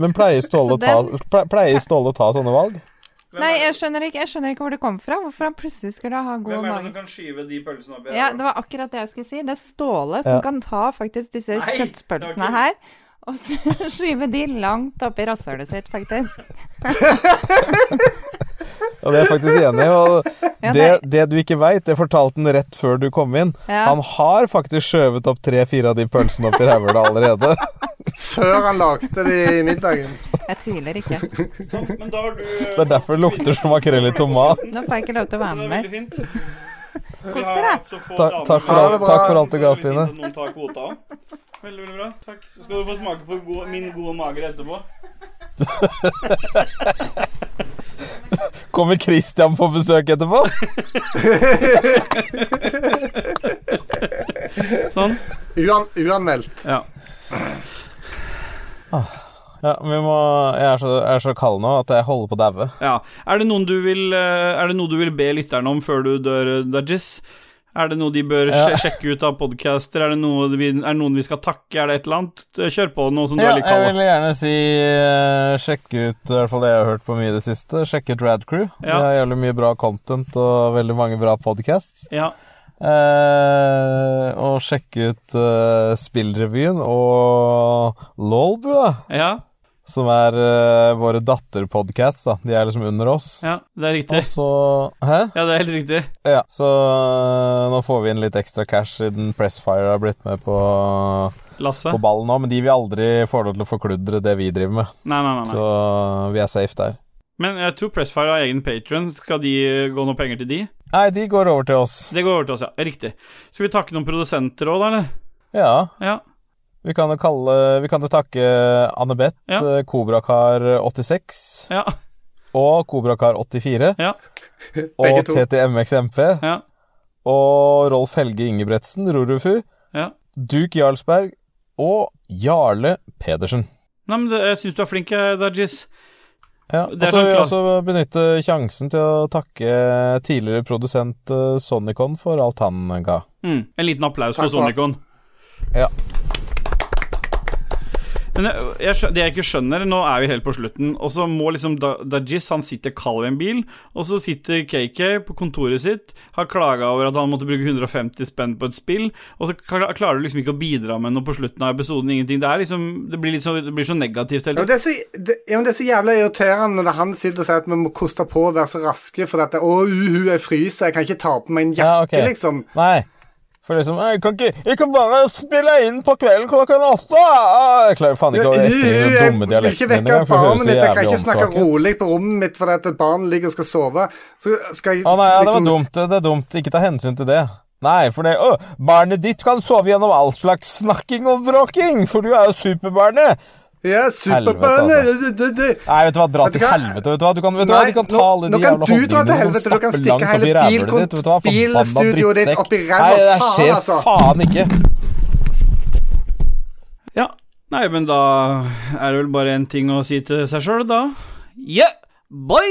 Men pleier Ståle, å ta, pleier Ståle å ta sånne valg? Nei, jeg skjønner ikke, jeg skjønner ikke hvor det kom fra. Hvorfor han plutselig skulle ha god Hvem er det som kan skyve de pølsene opp i Ja, det var akkurat det jeg skulle si. Det er Ståle som Ja. kan ta faktisk disse Nei, kjøttpølsene ikke- her, og så skyver de langt opp i rasshølet sitt, faktisk. Og det er jeg faktisk enig i. Og det, det du ikke veit, det fortalte han rett før du kom inn. Ja. Han har faktisk skjøvet opp tre-fire av de pølsene opp i rævhølet allerede. Før han lagde det i middagen. Jeg tviler ikke. Sånn, men da har du Det er derfor det lukter som makrell i tomat. Nå får jeg ikke lov til å være med er mer. Kos dere. Takk, takk, for alt, bra. takk for alt du ga, Stine. Noen tar kvota. Veldig, veldig bra. Takk. Så skal du få smake på gode, min gode mager etterpå. Kommer Christian på besøk etterpå? Sånn. Uan, uanmeldt. Ja. Ja, vi må Jeg er så, jeg er så kald nå at jeg holder på å daue. ja. Er det noen du vil eh, Er det noe du vil be lytterne om før du dør, eh, Dajis? Er det noe de bør Ja. sjekke ut av podcaster? Er det, noe vi, er det noen vi skal takke? Er det et eller annet? Kjør på noe som du Ja, er litt jeg vil gjerne si uh, sjekke ut i hvert fall det jeg har hørt på mye i det siste. Sjekke ut Radcrew. Ja. Det er jævlig mye bra content og veldig mange bra podcasts. Ja. Eh, og sjekke ut eh, Spillrevyen og Lolbua, ja. Som er uh, våre datterpodcasts. da. De er liksom under oss. Ja, det er riktig. Og så Hæ? Ja, det er helt riktig. Ja, så uh, nå får vi inn litt ekstra cash siden Pressfire har blitt med på, Lasse? på ballen nå, men de vil aldri få lov til å forkludre det vi driver med, Nei, nei, nei. nei. så vi er safe der. Men jeg tror Pressfire har egen patron. Skal de gå noe penger til de? Nei, de går over til oss. Det går over til oss, ja. Riktig. Skal vi takke noen produsenter òg, da, eller? Ja, Ja. Vi kan jo kalle Vi kan jo takke Anne-Beth, Ja. eh, Kobrakar86 Ja. og Kobrakar84 Ja. Og. TTMXMP Ja. og Rolf Helge Ingebretsen, Rorufu, ja. Duke Jarlsberg og Jarle Pedersen. Nei, men det, jeg syns du er flink, eh, Dajis. Ja, og er så sånn vil jeg også benytte sjansen til å takke tidligere produsent eh, Sonicon for alt han ga. Mm. En liten applaus Takk for. Sonicon. Ja. Men jeg, jeg, det jeg ikke skjønner Nå er vi helt på slutten, og så må liksom Da- Dajis Han sitter kald i en bil, og så sitter KK på kontoret sitt, har klaga over at han måtte bruke 150 spenn på et spill, og så klarer du liksom ikke å bidra med noe på slutten av episoden. Ingenting. Det er liksom Det blir, så, det blir så negativt hele tiden. Ja, det, er så, det, ja, men det er så jævla irriterende når han sitter og sier at vi må koste på å være så raske, for at det, å, uhu, jeg fryser, jeg kan ikke ta på meg en Ja, jakke, liksom. Nei. For liksom Jeg kan ikke Jeg kan bare spille inn på kvelden klokka åtte! Ah, Jeg klarer faen ikke å etter den dumme dialekten min engang, jeg kan ikke snakke rolig på rommet mitt fordi et barn ligger og skal sove. Så skal jeg Å nei, ja, det var liksom dumt. Det er dumt. Ikke ta hensyn til det. Nei, for det Å, barnet ditt kan sove gjennom all slags snakking og vråking, for du er jo superbarnet. Ja, superbønner! Det- Nei, vet du hva, dra til helvete. Vet du hva, du kan, vet du hva, du kan ta alle de kan jævla holdningene helvete, som du kan stapper langt oppi rævhullet ditt. Vet du hva, forbanna drittsekk. Nei, det skjer altså. faen ikke. Ja. Nei, men da er det vel bare én ting å si til seg sjøl, da. Yeah, boy!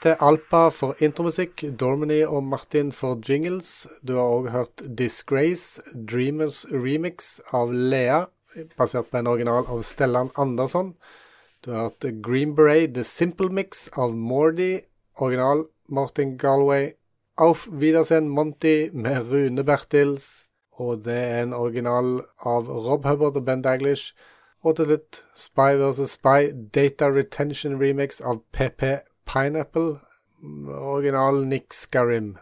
Til Alpa for intromusikk, Dormany og Martin for jingles. Du har òg hørt Disgrace, Dreamers remix av Lea, basert på en original av Stellan Andersson. Du har hørt Green Beret, The Simple Mix av Mordy, original Martin Galway. Auf Wiedersehen Monty med Rune Bertils, og det er en original av Rob Hubbard og Ben Daglish. Og til slutt Spy vs. Spy Data Retention Remix av PP Pineapple. Original Nick Scarim.